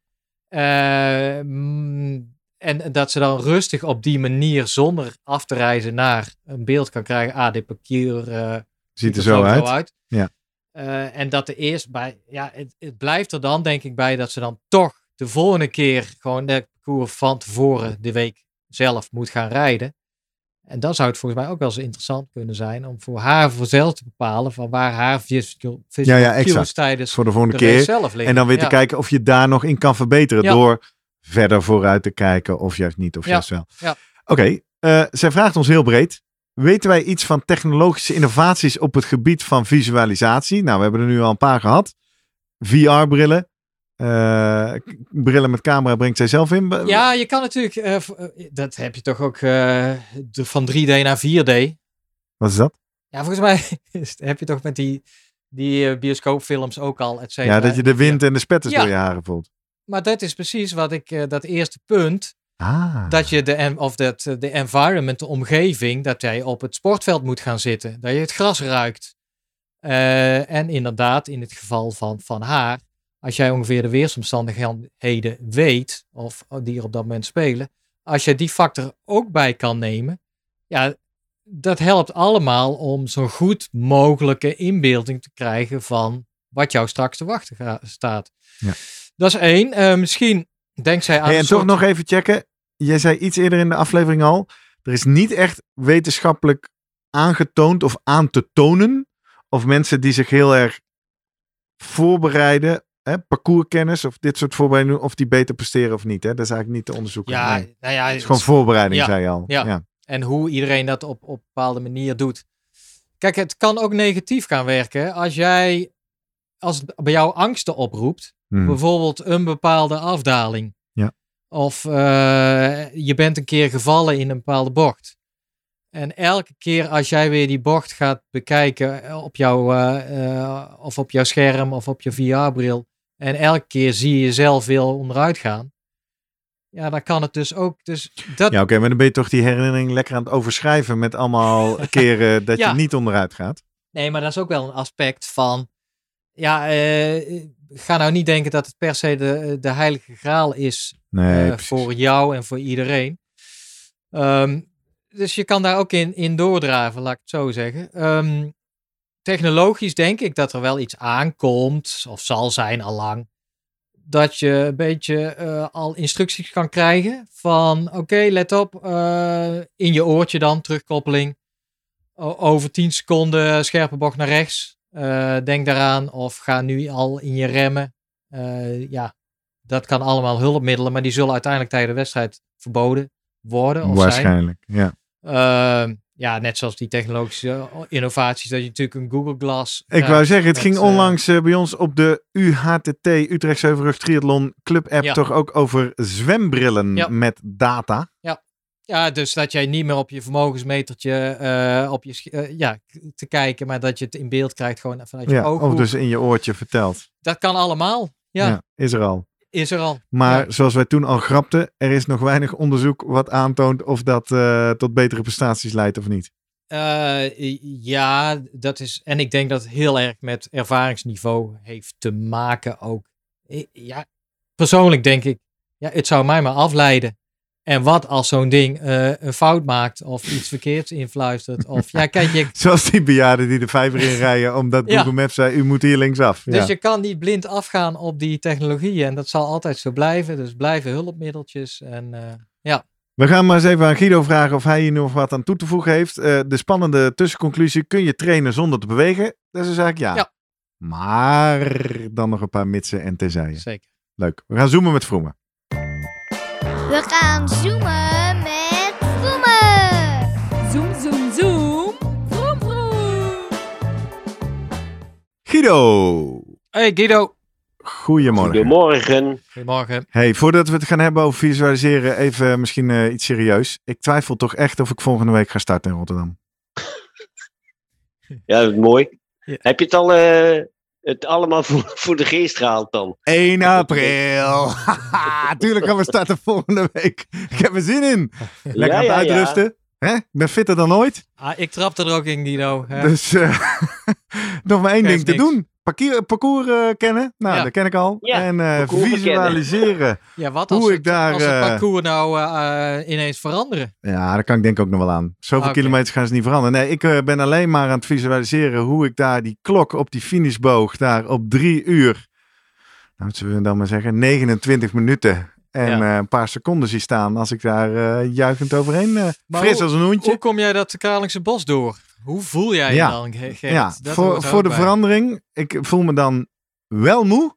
Eh, mm, en dat ze dan rustig op die manier, zonder af te reizen, naar een beeld kan krijgen. Ah, dit parkeer eh, Ziet er zo uit. uit. Ja. Eh, en dat er eerst bij, ja, het, het blijft er dan denk ik bij dat ze dan toch de volgende keer gewoon de parcours van tevoren de week zelf moet gaan rijden. En dan zou het volgens mij ook wel eens interessant kunnen zijn om voor haar voor zelf te bepalen van waar haar visual, Ja, ja, exact. tijdens Voor de volgende de keer. zelf liggen. En dan weer te kijken of je daar nog in kan verbeteren. Ja. Door verder vooruit te kijken. Of juist niet, of juist wel. Ja. Oké, eh, zij vraagt ons heel breed. Weten wij iets van technologische innovaties op het gebied van visualisatie? Nou, we hebben er nu al een paar gehad. VR-brillen. Eh, brillen met camera brengt zij zelf in. Ja, je kan natuurlijk, eh, eh, dat heb je toch ook de- van 3D naar 4D. Wat is dat? Ja, volgens mij [laughs] is- heb je toch met die, die bioscoopfilms ook al, et cetera. Ja, dat je de wind en de spetters Ja. door je haren voelt. Maar dat is precies wat ik, dat eerste punt, Ah. dat je de, of dat, de environment, de omgeving, dat jij op het sportveld moet gaan zitten. Dat je het gras ruikt. En inderdaad, in het geval van, van haar, als jij ongeveer de weersomstandigheden weet, of die er op dat moment spelen, als je die factor ook bij kan nemen, ja, dat helpt allemaal om zo goed mogelijke inbeelding te krijgen van wat jou straks te wachten staat. Ja. Dat is één. Eh, misschien denkt zij aan Hey, en toch soort- nog even checken. Jij zei iets eerder in de aflevering al. Er is niet echt wetenschappelijk aangetoond of aan te tonen. Of mensen die zich heel erg voorbereiden. Hè, parcourskennis of dit soort voorbereidingen. Of die beter presteren of niet. Hè? Dat is eigenlijk niet te onderzoeken. Ja, Nee. nou ja, Het is gewoon voorbereiding, Ja, zei je al. ja. en hoe iedereen dat op, op een bepaalde manier doet. Kijk, het kan ook negatief gaan werken als jij, als het bij jou angsten oproept, Hmm. bijvoorbeeld een bepaalde afdaling. Ja. Of eh, je bent een keer gevallen in een bepaalde bocht. En elke keer als jij weer die bocht gaat bekijken op jouw, eh, eh, of op jouw scherm of op je VR-bril. En elke keer zie je jezelf weer onderuit gaan. Ja, dan kan het dus ook. Dus dat, Ja, oké, maar dan ben je toch die herinnering lekker aan het overschrijven met allemaal [laughs] keren dat Ja. je niet onderuit gaat. Nee, maar dat is ook wel een aspect van. Ja, eh, ga nou niet denken dat het per se de, de heilige graal is Nee, eh, voor jou en voor iedereen. Ehm, dus je kan daar ook in, in doordraven, laat ik het zo zeggen. Ehm, technologisch denk ik dat er wel iets aankomt, of zal zijn allang, dat je een beetje eh, al instructies kan krijgen van oké, let op, eh, in je oortje dan, terugkoppeling. O- over 10 seconden scherpe bocht naar rechts. Eh, denk daaraan of ga nu al in je remmen. Ja, dat kan allemaal hulpmiddelen, maar die zullen uiteindelijk tijdens de wedstrijd verboden worden of zijn. Waarschijnlijk, ja. Ja, net zoals die technologische innovaties, dat je natuurlijk een Google Glass. Ik wou zeggen, het met, ging eh, onlangs eh, bij ons op de UHTT Utrecht Zeuvenrug Triathlon Club app Ja. toch ook over zwembrillen Ja. met data. Ja, dus dat jij niet meer op je vermogensmetertje eh, op je, eh, ja, te kijken, maar dat je het in beeld krijgt gewoon vanuit je Ja, ooghoek. of dus in je oortje verteld. Dat kan allemaal. Ja, Ja. is er al. Is er al. Maar Ja. zoals wij toen al grapten, er is nog weinig onderzoek wat aantoont of dat eh, tot betere prestaties leidt of niet. Eh, ja, dat is. En ik denk dat het heel erg met ervaringsniveau heeft te maken ook. Ja, persoonlijk denk ik, ja, het zou mij maar afleiden. En wat als zo'n ding eh, een fout maakt of iets verkeerds influistert? Of ja, kijk, je, [laughs] Zoals die bejaarden die de vijver inrijden omdat Ja. Google Maps zei, u moet hier linksaf. dus ja. je kan niet blind afgaan op die technologieën. En dat zal altijd zo blijven. Dus blijven hulpmiddeltjes. En eh, ja, We gaan maar eens even aan Guido vragen of hij hier nog wat aan toe te voegen heeft. Eh, de spannende tussenconclusie, kun je trainen zonder te bewegen? Dat is dus eigenlijk ja. Ja. Maar dan nog een paar mitsen en terzijde. zeker. Leuk. We gaan zoomen met Vroemen. We gaan zoomen met Vroemen. Zoom, zoom, zoom. Vroom, vroom. Guido, Hey Guido. goedemorgen. Goedemorgen. Goedemorgen. Hey, voordat we het gaan hebben over visualiseren, even misschien eh, iets serieus. Ik twijfel toch echt of ik volgende week ga starten in Rotterdam. Ja, dat is mooi. Ja. Heb je het al eh, het allemaal voor, [laughs] voor de geest gehaald dan? 1 [laughs] april. [laughs] Tuurlijk gaan we starten volgende week. Ik heb er zin in. Lekker Ja, aan het ja, ja. uitrusten. Hè? Ik ben fitter dan ooit. Ah, ik trap er ook in, Guido. hè. Dus eh, nog maar één ding te doen. Parcours eh, kennen. Nou, Ja. dat ken ik al. Ja, en eh, visualiseren. [laughs] ja, wat hoe als, ik het, daar, als het eh, parcours nou ineens veranderen? Ja, daar kan ik denk ik ook nog wel aan. Zoveel Oké. kilometers gaan ze niet veranderen. Nee, ik eh, ben alleen maar aan het visualiseren hoe ik daar die klok op die finishboog daar op drie uur, nou zullen we dan maar zeggen, 29 minuten en Ja. eh, een paar seconden zie staan als ik daar eh, juichend overheen eh, Maar fris hoe- als een hoentje. Hoe kom jij dat Kralingse bos door? Hoe voel jij je Ja. dan, ja, Dat voor, voor de bij. verandering, ik voel me dan wel moe,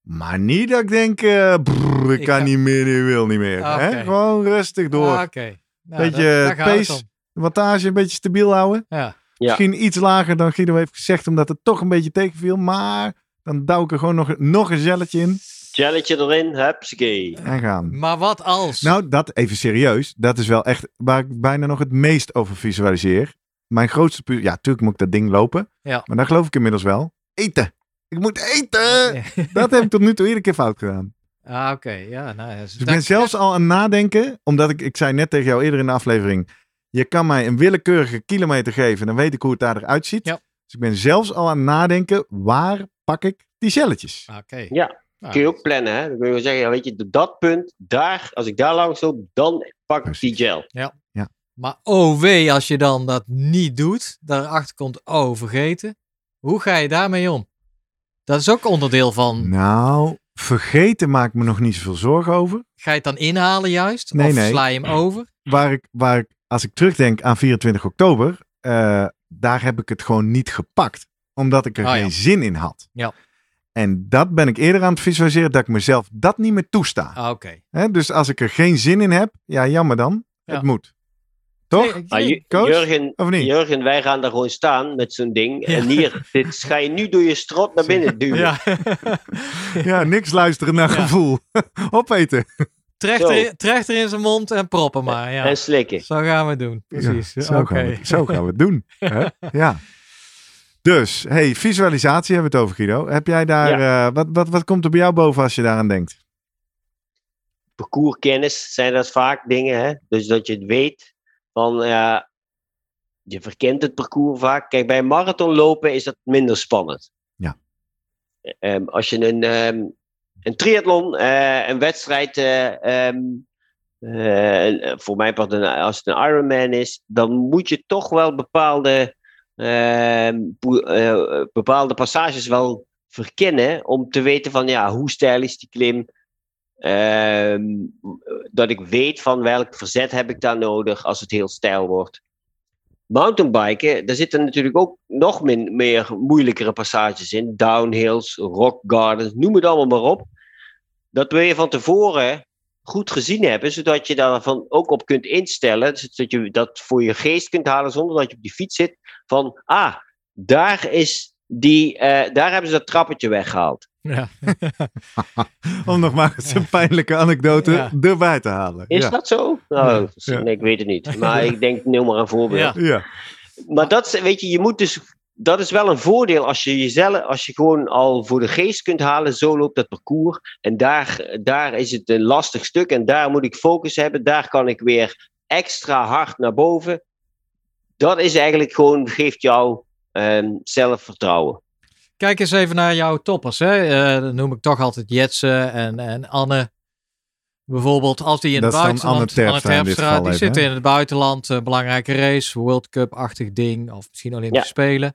maar niet dat ik denk, eh, brrr, ik, Ik kan niet meer, ik wil niet meer. Hè? Gewoon rustig door. Ah, Oké. Nou, Beetje pace. Wattage een beetje stabiel houden. Ja. Ja. Misschien iets lager dan Guido heeft gezegd, omdat het toch een beetje tegenviel. Maar dan douw ik er gewoon nog, nog een zelletje in Jelletje erin, hupsakee. en gaan. Maar wat als? Nou, dat even serieus. Dat is wel echt waar ik bijna nog het meest over visualiseer. Mijn grootste pu- Ja, natuurlijk moet ik dat ding lopen. Ja. Maar daar geloof ik inmiddels wel. Eten. Ik moet eten. Ja. Dat heb ik tot nu toe iedere keer fout gedaan. Ah, oké. Ja, nou, ja, dus Dus ik ben zelfs al aan het nadenken. Omdat ik, ik zei net tegen jou eerder in de aflevering. Je kan mij een willekeurige kilometer geven. Dan weet ik hoe het daar eruit ziet. Ja. Dus ik ben zelfs al aan het nadenken. Waar pak ik die celletjes? Oké. Ja, Nou, kun je ook plannen, hè? Dan kun je wel zeggen, ja, weet je, op dat punt, daar, als ik daar langs loop, dan pak ik die gel. Maar oh wee, als je dan dat niet doet, daarachter komt, oh vergeten. Hoe ga je daarmee om? Dat is ook onderdeel van. Nou, vergeten maak ik me nog niet zoveel zorgen over. Ga je het dan inhalen juist? Nee, of nee. sla je hem over? Waar ik, waar ik, als ik terugdenk aan 24 oktober, eh, daar heb ik het gewoon niet gepakt. Omdat ik er Oh, ja. geen zin in had. Ja. En dat ben ik eerder aan het visualiseren, dat ik mezelf dat niet meer toesta. Ah, Oké. Dus als ik er geen zin in heb, ja, jammer dan. Ja. Het moet. Toch? Nee, Maar nee, Ju- Coach? Jurgen, Of niet? Jurgen, wij gaan daar gewoon staan met zo'n ding. Ja. En hier, dit ga je nu door je strot naar binnen duwen. ja. [laughs] Ja, niks luisteren naar Ja. gevoel. [laughs] Opeten. trechter, in, trechter in zijn mond en proppen maar. Ja. En slikken. Zo gaan we het doen. Precies. Ja, zo, Oké. gaan we, het- zo gaan we het doen. [laughs] hè? Ja. Dus, hey, visualisatie hebben we het over, Guido. Heb jij daar, eh, wat, wat, wat komt er bij jou boven als je daaraan denkt? Parcourskennis zijn dat vaak dingen, hè? Dus dat je het weet van, ja, je verkent het parcours vaak. Kijk, bij een marathon lopen is dat minder spannend. Ja. Ehm, als je een, ehm, een triathlon, eh, een wedstrijd, eh, ehm, eh, voor mijn part, een, als het een Ironman is, dan moet je toch wel bepaalde, bepaalde passages wel verkennen om te weten van, ja, hoe steil is die klim? Ehm, dat ik weet van welk verzet heb ik daar nodig als het heel steil wordt. Mountainbiken, daar zitten natuurlijk ook nog min, meer moeilijkere passages in. Downhills, rock gardens, noem het allemaal maar op. Dat wil je van tevoren goed gezien hebben, zodat je daarvan ook op kunt instellen. Zodat je dat voor je geest kunt halen zonder dat je op die fiets zit. Van, ah, daar, is die, eh, daar hebben ze dat trappetje weggehaald. Ja. [laughs] Om nog maar eens een pijnlijke anekdote Ja. erbij te halen. Is ja. dat zo? Nou, Ja. nee, ik weet het niet. Maar ik denk, noem maar een voorbeeld. Ja. Ja. Maar dat, is- weet je, je moet dus, dat is wel een voordeel als je jezelf, als je gewoon al voor de geest kunt halen, zo loopt dat parcours. En daar, daar is het een lastig stuk en daar moet ik focus hebben. Daar kan ik weer extra hard naar boven. Dat is eigenlijk gewoon, geeft jou ehm, zelfvertrouwen. Kijk eens even naar jouw toppers. Hè? Eh, dan noem ik toch altijd Jetsen en, en Anne. Bijvoorbeeld als die in Dat het buitenland... Anne Terpstra die zitten in het buitenland. eh, belangrijke race, World Cup-achtig ding. Of misschien Olympische Ja. Spelen.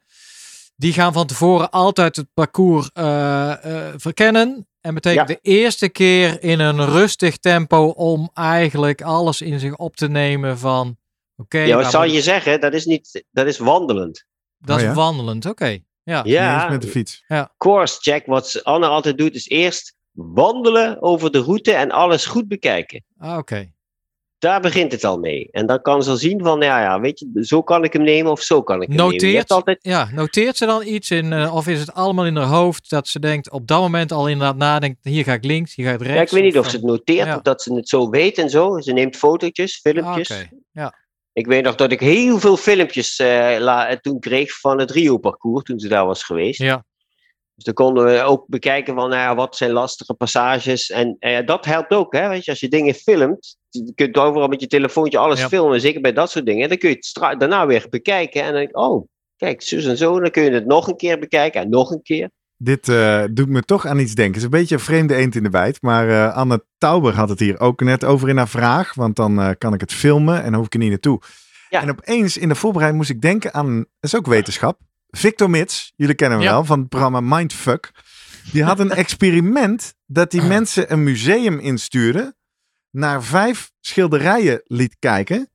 Die gaan van tevoren altijd het parcours eh, eh, verkennen. En betekent Ja. de eerste keer in een rustig tempo om eigenlijk alles in zich op te nemen van... Oké, ja, wat moet- je zeggen? Dat is, niet, dat is wandelend. dat Oh is ja? wandelend, oké. Ja. Ja, met de fiets. course check. Wat Anne altijd doet, is eerst wandelen over de route en alles goed bekijken. Ah, oké. Daar begint het al mee. En dan kan ze al zien van, ja, ja, weet je, zo kan ik hem nemen of zo kan ik hem nemen. Noteert, hebt altijd, ja, noteert ze dan iets in, eh, of is het allemaal in haar hoofd dat ze denkt, op dat moment al inderdaad nadenkt, hier ga ik links, hier ga ik rechts. ja, ik weet niet of ze het noteert, ja. of dat ze het zo weet en zo. Ze neemt fotootjes, ah, filmpjes. Oké, ja. Ik weet nog dat ik heel veel filmpjes eh, la- toen kreeg van het Rio-parcours, toen ze daar was geweest. Ja. Dus dan konden we ook bekijken van nou ja, wat zijn lastige passages. En eh, dat helpt ook, hè? Weet je, als je dingen filmt, je kunt overal met je telefoontje alles Ja. filmen, zeker bij dat soort dingen. Dan kun je het daarna weer bekijken en dan denk ik, oh, kijk, zo en zo. Dan kun je het nog een keer bekijken en nog een keer. Dit eh, doet me toch aan iets denken. Het is een beetje een vreemde eend in de bijt. Maar eh, Anne Tauber had het hier ook net over in haar vraag. Want dan eh, kan ik het filmen en dan hoef ik er niet naartoe. Ja. En opeens in de voorbereiding moest ik denken aan, dat is ook wetenschap. Victor Mits, jullie kennen hem Ja. wel, van het programma Mindfuck. Die had een [laughs] experiment dat die mensen een museum instuurde. Naar vijf schilderijen liet kijken.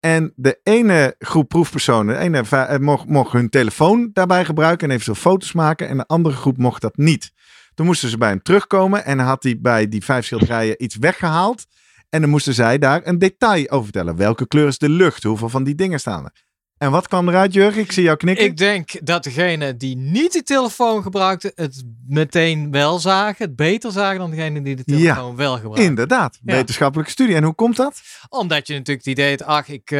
En de ene groep proefpersonen, ene eh, mocht, mocht hun telefoon daarbij gebruiken en eventueel foto's maken. En de andere groep mocht dat niet. Toen moesten ze bij hem terugkomen en had hij bij die vijf schilderijen iets weggehaald. En dan moesten zij daar een detail over vertellen. Welke kleur is de lucht? Hoeveel van die dingen staan er? En wat kwam eruit, Jurgen? Ik zie jou knikken. Ik denk dat degene die niet de telefoon gebruikte, het meteen wel zagen. Het beter zagen dan degene die de Ja, telefoon wel gebruikte. Inderdaad, Ja. wetenschappelijke studie. En hoe komt dat? Omdat je natuurlijk het idee hebt, ach, ik, eh,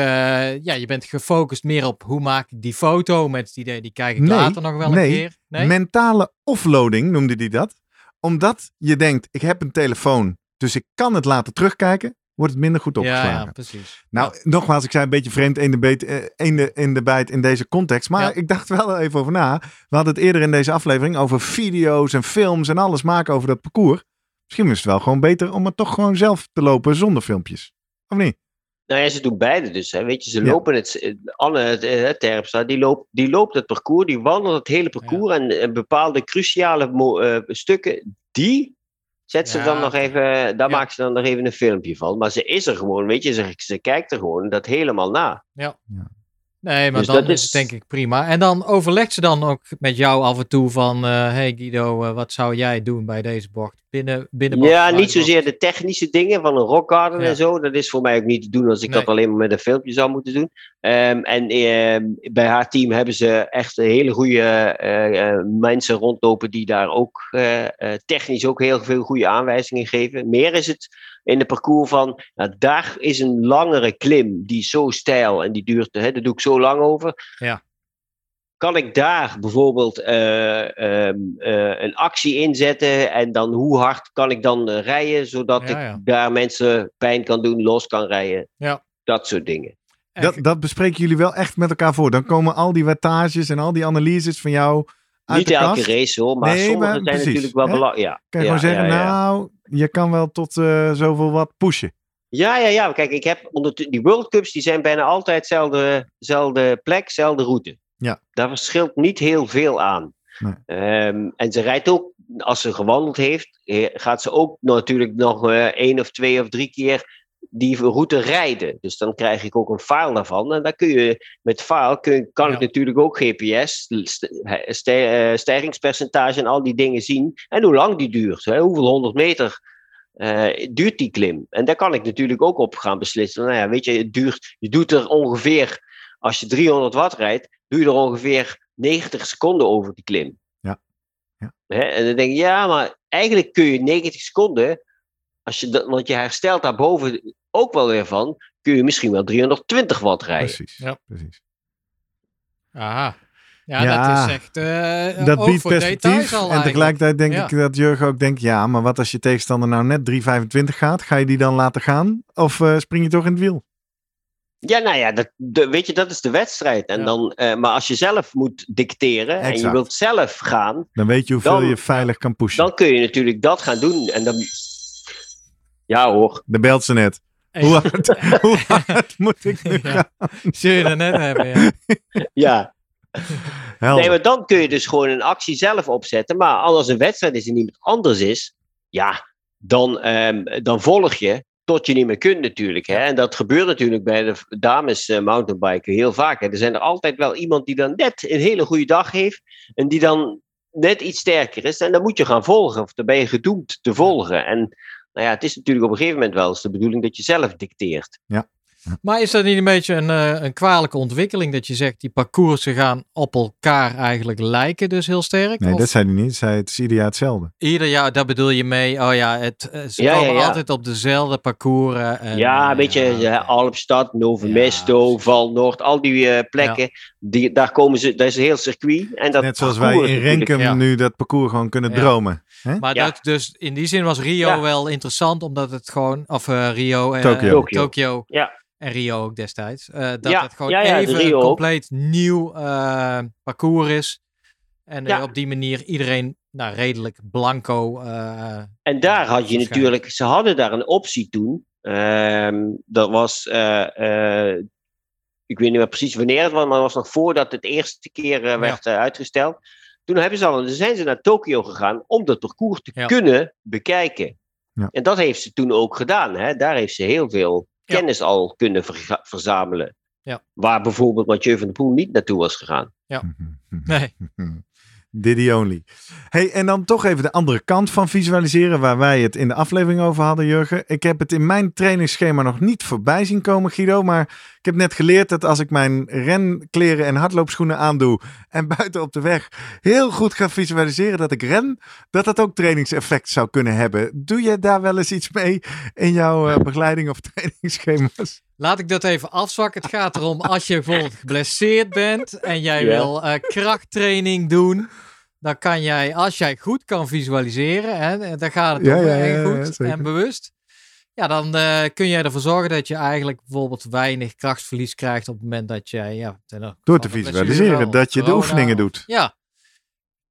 ja, je bent gefocust meer op hoe maak ik die foto. Met het idee, die kijk ik Nee, later nog wel nee, een keer. Nee? Mentale offloading noemde hij dat. Omdat je denkt, ik heb een telefoon, dus ik kan het laten terugkijken, wordt het minder goed opgeslagen. ja, precies. Nou, nogmaals, ik zei een beetje vreemd in de, beet, eh, in de, in de bijt in deze context. Maar Ja. ik dacht wel even over na. We hadden het eerder in deze aflevering over video's en films en alles maken over dat parcours. Misschien is het wel gewoon beter om het toch gewoon zelf te lopen zonder filmpjes. Of niet? Nou ja, ze doen beide dus. Hè. Weet je, ze Ja. lopen het. Anne eh, Terpstra, die loopt, die loopt het parcours, die wandelt het hele parcours. En, en bepaalde cruciale eh, stukken, die zet ze Ja, dan nog even. Daar Ja. maakt ze dan nog even een filmpje van. Maar ze is er gewoon, weet je, ze, ze kijkt er gewoon dat helemaal na. Nee, maar Dus dan dat is het denk ik prima. En dan overlegt ze dan ook met jou af en toe van... eh hey Guido, eh, wat zou jij doen bij deze bocht? Binnen, binnen Ja, niet zozeer de technische dingen van een rockgarden Ja. en zo. Dat is voor mij ook niet te doen als ik Nee. dat alleen maar met een filmpje zou moeten doen. Ehm, en ehm, bij haar team hebben ze echt hele goede eh, mensen rondlopen die daar ook technisch ook heel veel goede aanwijzingen geven. Meer is het in de parcours van, nou, daar is een langere klim die zo steil en die duurt, hè, daar doe ik zo lang over. Ja. Kan ik daar bijvoorbeeld eh, ehm, eh, een actie inzetten en dan hoe hard kan ik dan eh, rijden zodat Ja, ik daar mensen pijn kan doen, los kan rijden. Ja. Dat soort dingen. Dat, dat bespreken jullie wel echt met elkaar voor. Dan komen al die wattages en al die analyses van jou uit Niet elke kast. race hoor, maar Nee, sommige zijn precies, natuurlijk wel belangrijk. Ja, Kan je ja, gewoon zeggen, ja, nou, je kan wel tot eh, zoveel wat pushen. Ja, ja, ja. Kijk, ik heb onder die World Cups, die zijn bijna altijd dezelfde, plek, dezelfde route. Ja. Daar verschilt niet heel veel aan. Nee. Ehm, en ze rijdt ook, als ze gewandeld heeft, gaat ze ook natuurlijk nog eh, één of twee of drie keer die route rijden. Dus dan krijg ik ook een file daarvan. En dan kun je met file kun, kan ik natuurlijk ook GPS, eh, stijgingspercentage en al die dingen zien. En hoe lang die duurt. Hè? Hoeveel honderd meter eh, duurt die klim? En daar kan ik natuurlijk ook op gaan beslissen. Nou ja, weet je, het duurt, je doet er ongeveer, als je 300 watt rijdt, doe je er ongeveer 90 seconden over die klim. Ja. Ja. Hè? En dan denk je, ja, maar eigenlijk kun je 90 seconden, als je dat, want je herstelt daarboven ook wel weer van, kun je misschien wel 320 watt rijden. Precies. Ja. precies. Aha. Ja, Ja, dat is echt eh dat biedt perspectief. al En eigenlijk. tegelijkertijd denk Ja. ik dat Jurgen ook denkt, ja, maar wat als je tegenstander nou net 3,25 gaat? Ga je die dan laten gaan? Of eh, spring je toch in het wiel? Ja, nou ja, dat, de, weet je, dat is de wedstrijd. En Ja. dan, eh, maar als je zelf moet dicteren en je wilt zelf gaan, Dan weet je hoeveel Dan- je veilig kan pushen. dan kun je natuurlijk dat gaan doen. En dan, ja hoor, De belt ze net. Hey. Hoe hard, [laughs] hoe hard [laughs] moet ik nu Ja. gaan? Zul je dat net hebben, ja. [laughs] ja. Helder. Nee, maar dan kun je dus gewoon een actie zelf opzetten. Maar als een wedstrijd is en iemand anders is, ja, dan, ehm, dan volg je tot je niet meer kunt natuurlijk. Hè? En dat gebeurt natuurlijk bij de dames eh, mountainbiken heel vaak. Hè? Er zijn er altijd wel iemand die dan net een hele goede dag heeft en die dan net iets sterker is. En dan moet je gaan volgen of dan ben je gedoemd te volgen. En nou ja, het is natuurlijk op een gegeven moment wel eens de bedoeling dat je zelf dicteert. Maar is dat niet een beetje een, eh, een kwalijke ontwikkeling dat je zegt die parcoursen gaan op elkaar eigenlijk lijken dus heel sterk? Nee, Of dat zei hij niet. Zei, het is ieder jaar hetzelfde. Ieder jaar, daar bedoel je mee. Oh ja, het, eh, ze Ja, ja, komen ja. altijd op dezelfde parcours. En, ja, weet je, ja, eh, Alpstad, Novo Ja, Mesto, precies. Val Noord, al die eh, plekken, die, daar komen ze, dat is een heel circuit. En dat Net zoals wij in Renkum ja. nu dat parcours gewoon kunnen Ja. dromen. Maar Ja. dat, dus in die zin was Rio Ja. wel interessant, omdat het gewoon, of eh, Rio en Tokio. eh, Tokio. Ja. en Rio ook destijds. eh, dat Ja, het gewoon ja, ja, de even een ook. compleet nieuw eh, parcours is. En Ja. op die manier iedereen nou, redelijk blanco. eh, En daar had je natuurlijk, ze hadden daar een optie toen. Ehm, dat was, eh, eh, ik weet niet meer precies wanneer het was, maar het was nog voordat het eerste keer werd uitgesteld. Toen hebben ze al, dan zijn ze naar Tokio gegaan om dat parcours te Ja. kunnen bekijken. Ja. En dat heeft ze toen ook gedaan. Hè? Daar heeft ze heel veel Ja. kennis al kunnen verzamelen. Ja. Waar bijvoorbeeld Mathieu van der Poel niet naartoe was gegaan. [laughs] nee, [laughs] Diddy only. Hey, en dan toch even de andere kant van visualiseren, waar wij het in de aflevering over hadden, Jurgen. Ik heb het in mijn trainingsschema nog niet voorbij zien komen, Guido. Maar ik heb net geleerd dat als ik mijn renkleren en hardloopschoenen aandoe en [laughs] buiten op de weg heel goed ga visualiseren dat ik ren, dat dat ook trainingseffect zou kunnen hebben. Doe je daar wel eens iets mee in jouw eh, begeleiding of [laughs] trainingsschema's? Laat ik dat even afzwakken. Het gaat erom als je bijvoorbeeld geblesseerd bent en jij wil eh, krachttraining doen. Dan kan jij, als jij goed kan visualiseren, hè, dan gaat het Ja, ja, ja, goed en bewust. Ja, dan eh, kun jij ervoor zorgen dat je eigenlijk bijvoorbeeld weinig krachtsverlies krijgt op het moment dat jij... Ja, Door te visualiseren dat je de oefeningen doet. Ja.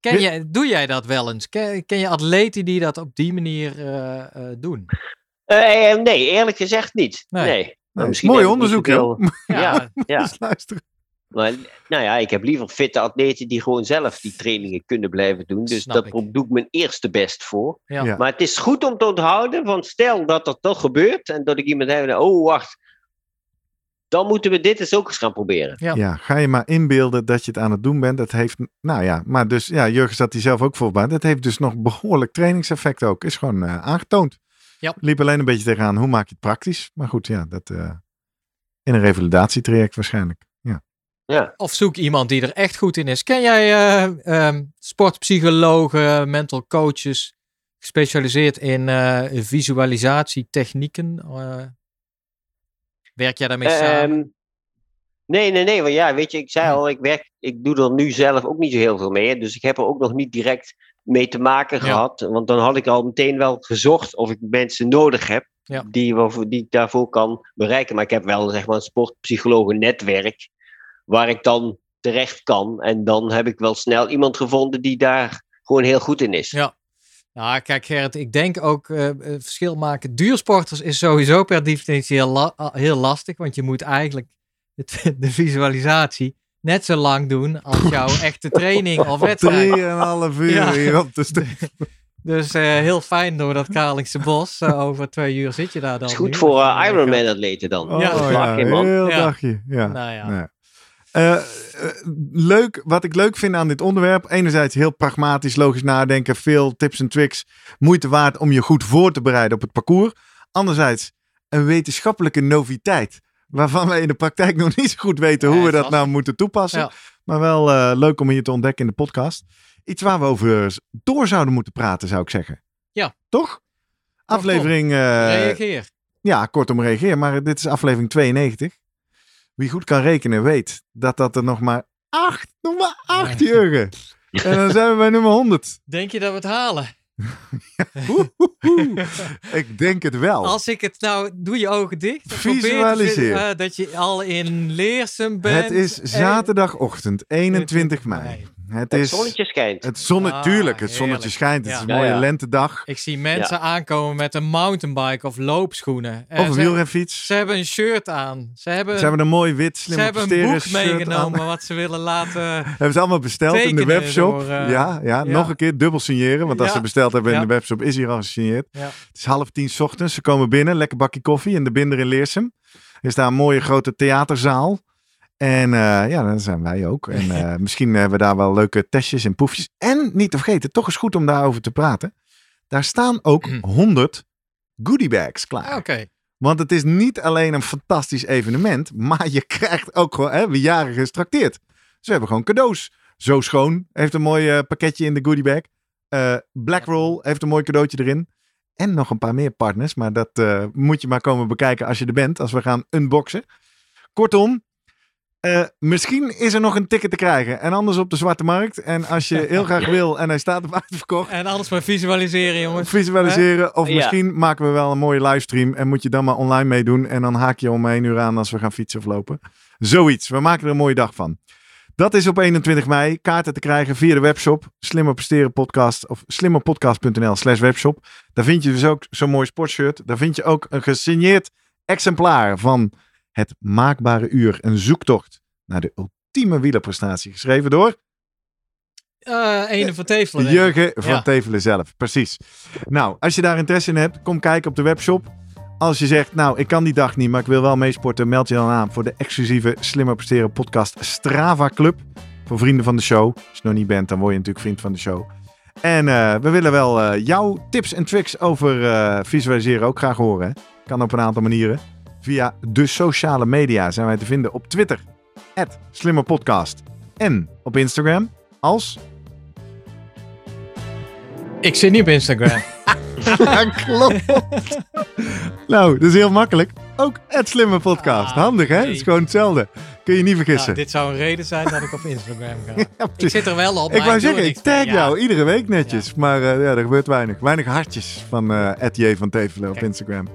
Ken jij, doe jij dat wel eens? Ken, ken je atleten die dat op die manier eh, eh, doen? Eh, eh, nee, eerlijk gezegd niet. Nee. Nee. Maar Nee, mooi heb ik niet onderzoek. [laughs] Ja, ja. [laughs] Dus luister. Maar nou ja, ik heb liever fitte atleten die gewoon zelf die trainingen kunnen blijven doen. Dus Snap dat ik. doe ik mijn eerste best voor. Ja. Ja. Maar het is goed om te onthouden, want stel dat dat toch gebeurt en dat ik iemand heb, oh wacht, dan moeten we dit eens ook eens gaan proberen. Ja. Ja, ga je maar inbeelden dat je het aan het doen bent. Dat heeft, nou ja, maar dus, ja, Jurgen zat hij zelf ook voorbij. Dat heeft dus nog behoorlijk trainingseffect ook. Is gewoon eh, aangetoond. Ja. Liep alleen een beetje tegenaan, hoe maak je het praktisch? Maar goed, ja, dat eh, in een revalidatietraject waarschijnlijk. Ja. Ja. Of zoek iemand die er echt goed in is. Ken jij eh, ehm, sportpsychologen, mental coaches, gespecialiseerd in eh, visualisatietechnieken? Eh, werk jij daarmee samen? Ehm, nee, nee, nee. Want ja, weet je, ik zei al, ik, werk, ik doe er nu zelf ook niet zo heel veel mee. Dus ik heb er ook nog niet direct mee te maken Ja. gehad. Want dan had ik al meteen wel gezocht of ik mensen nodig heb Ja. die, die ik daarvoor kan bereiken. Maar ik heb wel zeg maar, een sportpsychologen-netwerk waar ik dan terecht kan. En dan heb ik wel snel iemand gevonden die daar gewoon heel goed in is. Ja. Nou, kijk Gerrit, ik denk ook eh, eh, verschil maken. Duursporters is sowieso per definitie heel, la- ah, heel lastig, want je moet eigenlijk het, [laughs] de visualisatie net zo lang doen als jouw echte training of wedstrijd. Drieënhalf uur Ja. hier op de st- [laughs] Dus eh, heel fijn door dat Kralingse bos. Eh, over twee uur zit je daar dan. Is goed nu. voor eh, je Ironman-atleten dan. Oh Ja. ja, je, man. heel Ja. dagje. Ja. Nou ja. Nee. Leuk, wat ik leuk vind aan dit onderwerp. Enerzijds heel pragmatisch, logisch nadenken. Veel tips en tricks. Moeite waard om je goed voor te bereiden op het parcours. Anderzijds een wetenschappelijke noviteit. Waarvan wij in de praktijk nog niet zo goed weten hoe we dat nou moeten toepassen. Maar wel eh, leuk om hier te ontdekken in de podcast. Iets waar we over door zouden moeten praten, zou ik zeggen. Ja. Toch? Aflevering. eh, Reageer. ja, kortom reageer. Maar dit is aflevering 92. Wie goed kan rekenen weet dat dat er nog maar acht, nog maar acht. Jurgen. [laughs] En dan zijn we bij nummer 100. Denk je dat we het halen? Oeh, Ik denk het wel. Als ik het nou, doe je ogen dicht. probeer Visualiseer. vinden, eh, dat je al in Leersum bent. het is en- zaterdagochtend 21 mei. Het Het is zonnetje schijnt. het zonne, Ah, tuurlijk, het zonnetje heerlijk. schijnt. Het Ja. is een mooie ja. lentedag. Ik zie mensen aankomen met een mountainbike of loopschoenen. En Of een ze, wielrenfiets. ze hebben een shirt aan. Ze hebben, Ze hebben een mooi wit, ze slim hebben een boek meegenomen aan. wat ze willen laten. [laughs] Hebben ze allemaal besteld in de webshop. door, eh, ja, ja, ja. nog een keer dubbel signeren. Want als ze besteld hebben in Ja. de webshop, is hier al gesigneerd. Ja. Het is half tien 's ochtends. Ze komen binnen, lekker bakje koffie in de Binder in Leersum. Er is daar een mooie grote theaterzaal. En eh, ja, dan zijn wij ook. En [laughs] eh, misschien hebben we daar wel leuke testjes en poefjes. En niet te vergeten, toch is goed om daarover te praten. Daar staan ook 100 goodiebags klaar. Oké. Want het is niet alleen een fantastisch evenement, maar je krijgt ook gewoon, hè, we jaren gestrakteerd. Dus we hebben gewoon cadeaus. Zo Schoon heeft een mooi eh, pakketje in de goodiebag. Blackroll heeft een mooi cadeautje erin. En nog een paar meer partners, maar dat moet je maar komen bekijken als je er bent, als we gaan unboxen. Kortom, eh, misschien is er nog een ticket te krijgen. En anders op de zwarte markt. En als je heel graag wil en hij staat op uitverkocht, En alles maar visualiseren, jongens. [laughs] visualiseren. Of Ja. misschien maken we wel een mooie livestream en moet je dan maar online meedoen. En dan haak je om één uur aan als we gaan fietsen of lopen. Zoiets. We maken er een mooie dag van. Dat is op 21 mei. Kaarten te krijgen via de webshop. Slimmer presteren podcast of slimmerpodcast.nl slash webshop. Daar vind je dus ook zo'n mooi sportshirt. Daar vind je ook een gesigneerd exemplaar van het maakbare uur. Een zoektocht naar de ultieme wielerprestatie. Geschreven door Eh ene van Tevelen. Jurgen van Ja. Tevelen zelf, precies. Nou, als je daar interesse in hebt, kom kijken op de webshop. Als je zegt, nou, ik kan die dag niet, maar ik wil wel meesporten, meld je dan aan voor de exclusieve Slimmer Presteren podcast Strava Club. Voor vrienden van de show. Als je nog niet bent, dan word je natuurlijk vriend van de show. En eh, we willen wel eh, jouw tips en tricks over eh, visualiseren ook graag horen. Hè? Kan op een aantal manieren. Via de sociale media zijn wij te vinden op Twitter, @slimmerpodcast En op Instagram als Ik zit niet op Instagram. Ja, [laughs] klopt. nou, dat is heel makkelijk. Ook het slimme podcast. Ah, Handig, hè? Het is gewoon hetzelfde. Kun je niet vergissen. Nou, dit zou een reden zijn dat ik op Instagram ga. [laughs] Ja, ik zit er wel op, ik maar wou zeggen, ik tag Ja. jou iedere week netjes. Maar eh, ja, er gebeurt weinig. Weinig hartjes van eh J van Tevelen op. Instagram.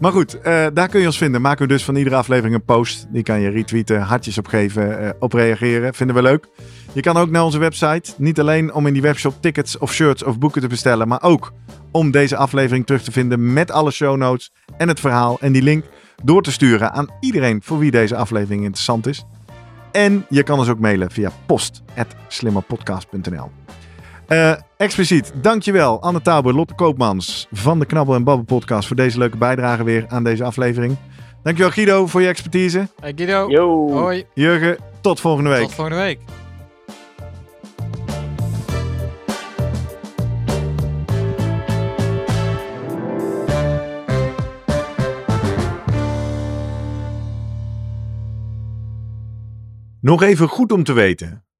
Maar goed, eh, daar kun je ons vinden. Maken we dus van iedere aflevering een post. Die kan je retweeten, hartjes opgeven, eh op reageren. Vinden we leuk. Je kan ook naar onze website. Niet alleen om in die webshop tickets of shirts of boeken te bestellen. Maar ook om deze aflevering terug te vinden met alle show notes en het verhaal. En die link door te sturen aan iedereen voor wie deze aflevering interessant is. En je kan ons ook mailen via post.slimmerpodcast.nl Eh, expliciet, dankjewel Anne Tauber, Lotte Koopmans van de Knabbel en Babbel podcast voor deze leuke bijdrage weer aan deze aflevering. Dankjewel Guido voor je expertise. Hey Guido. Yo. Hoi. Jurgen, tot volgende week. Tot volgende week. Nog even goed om te weten.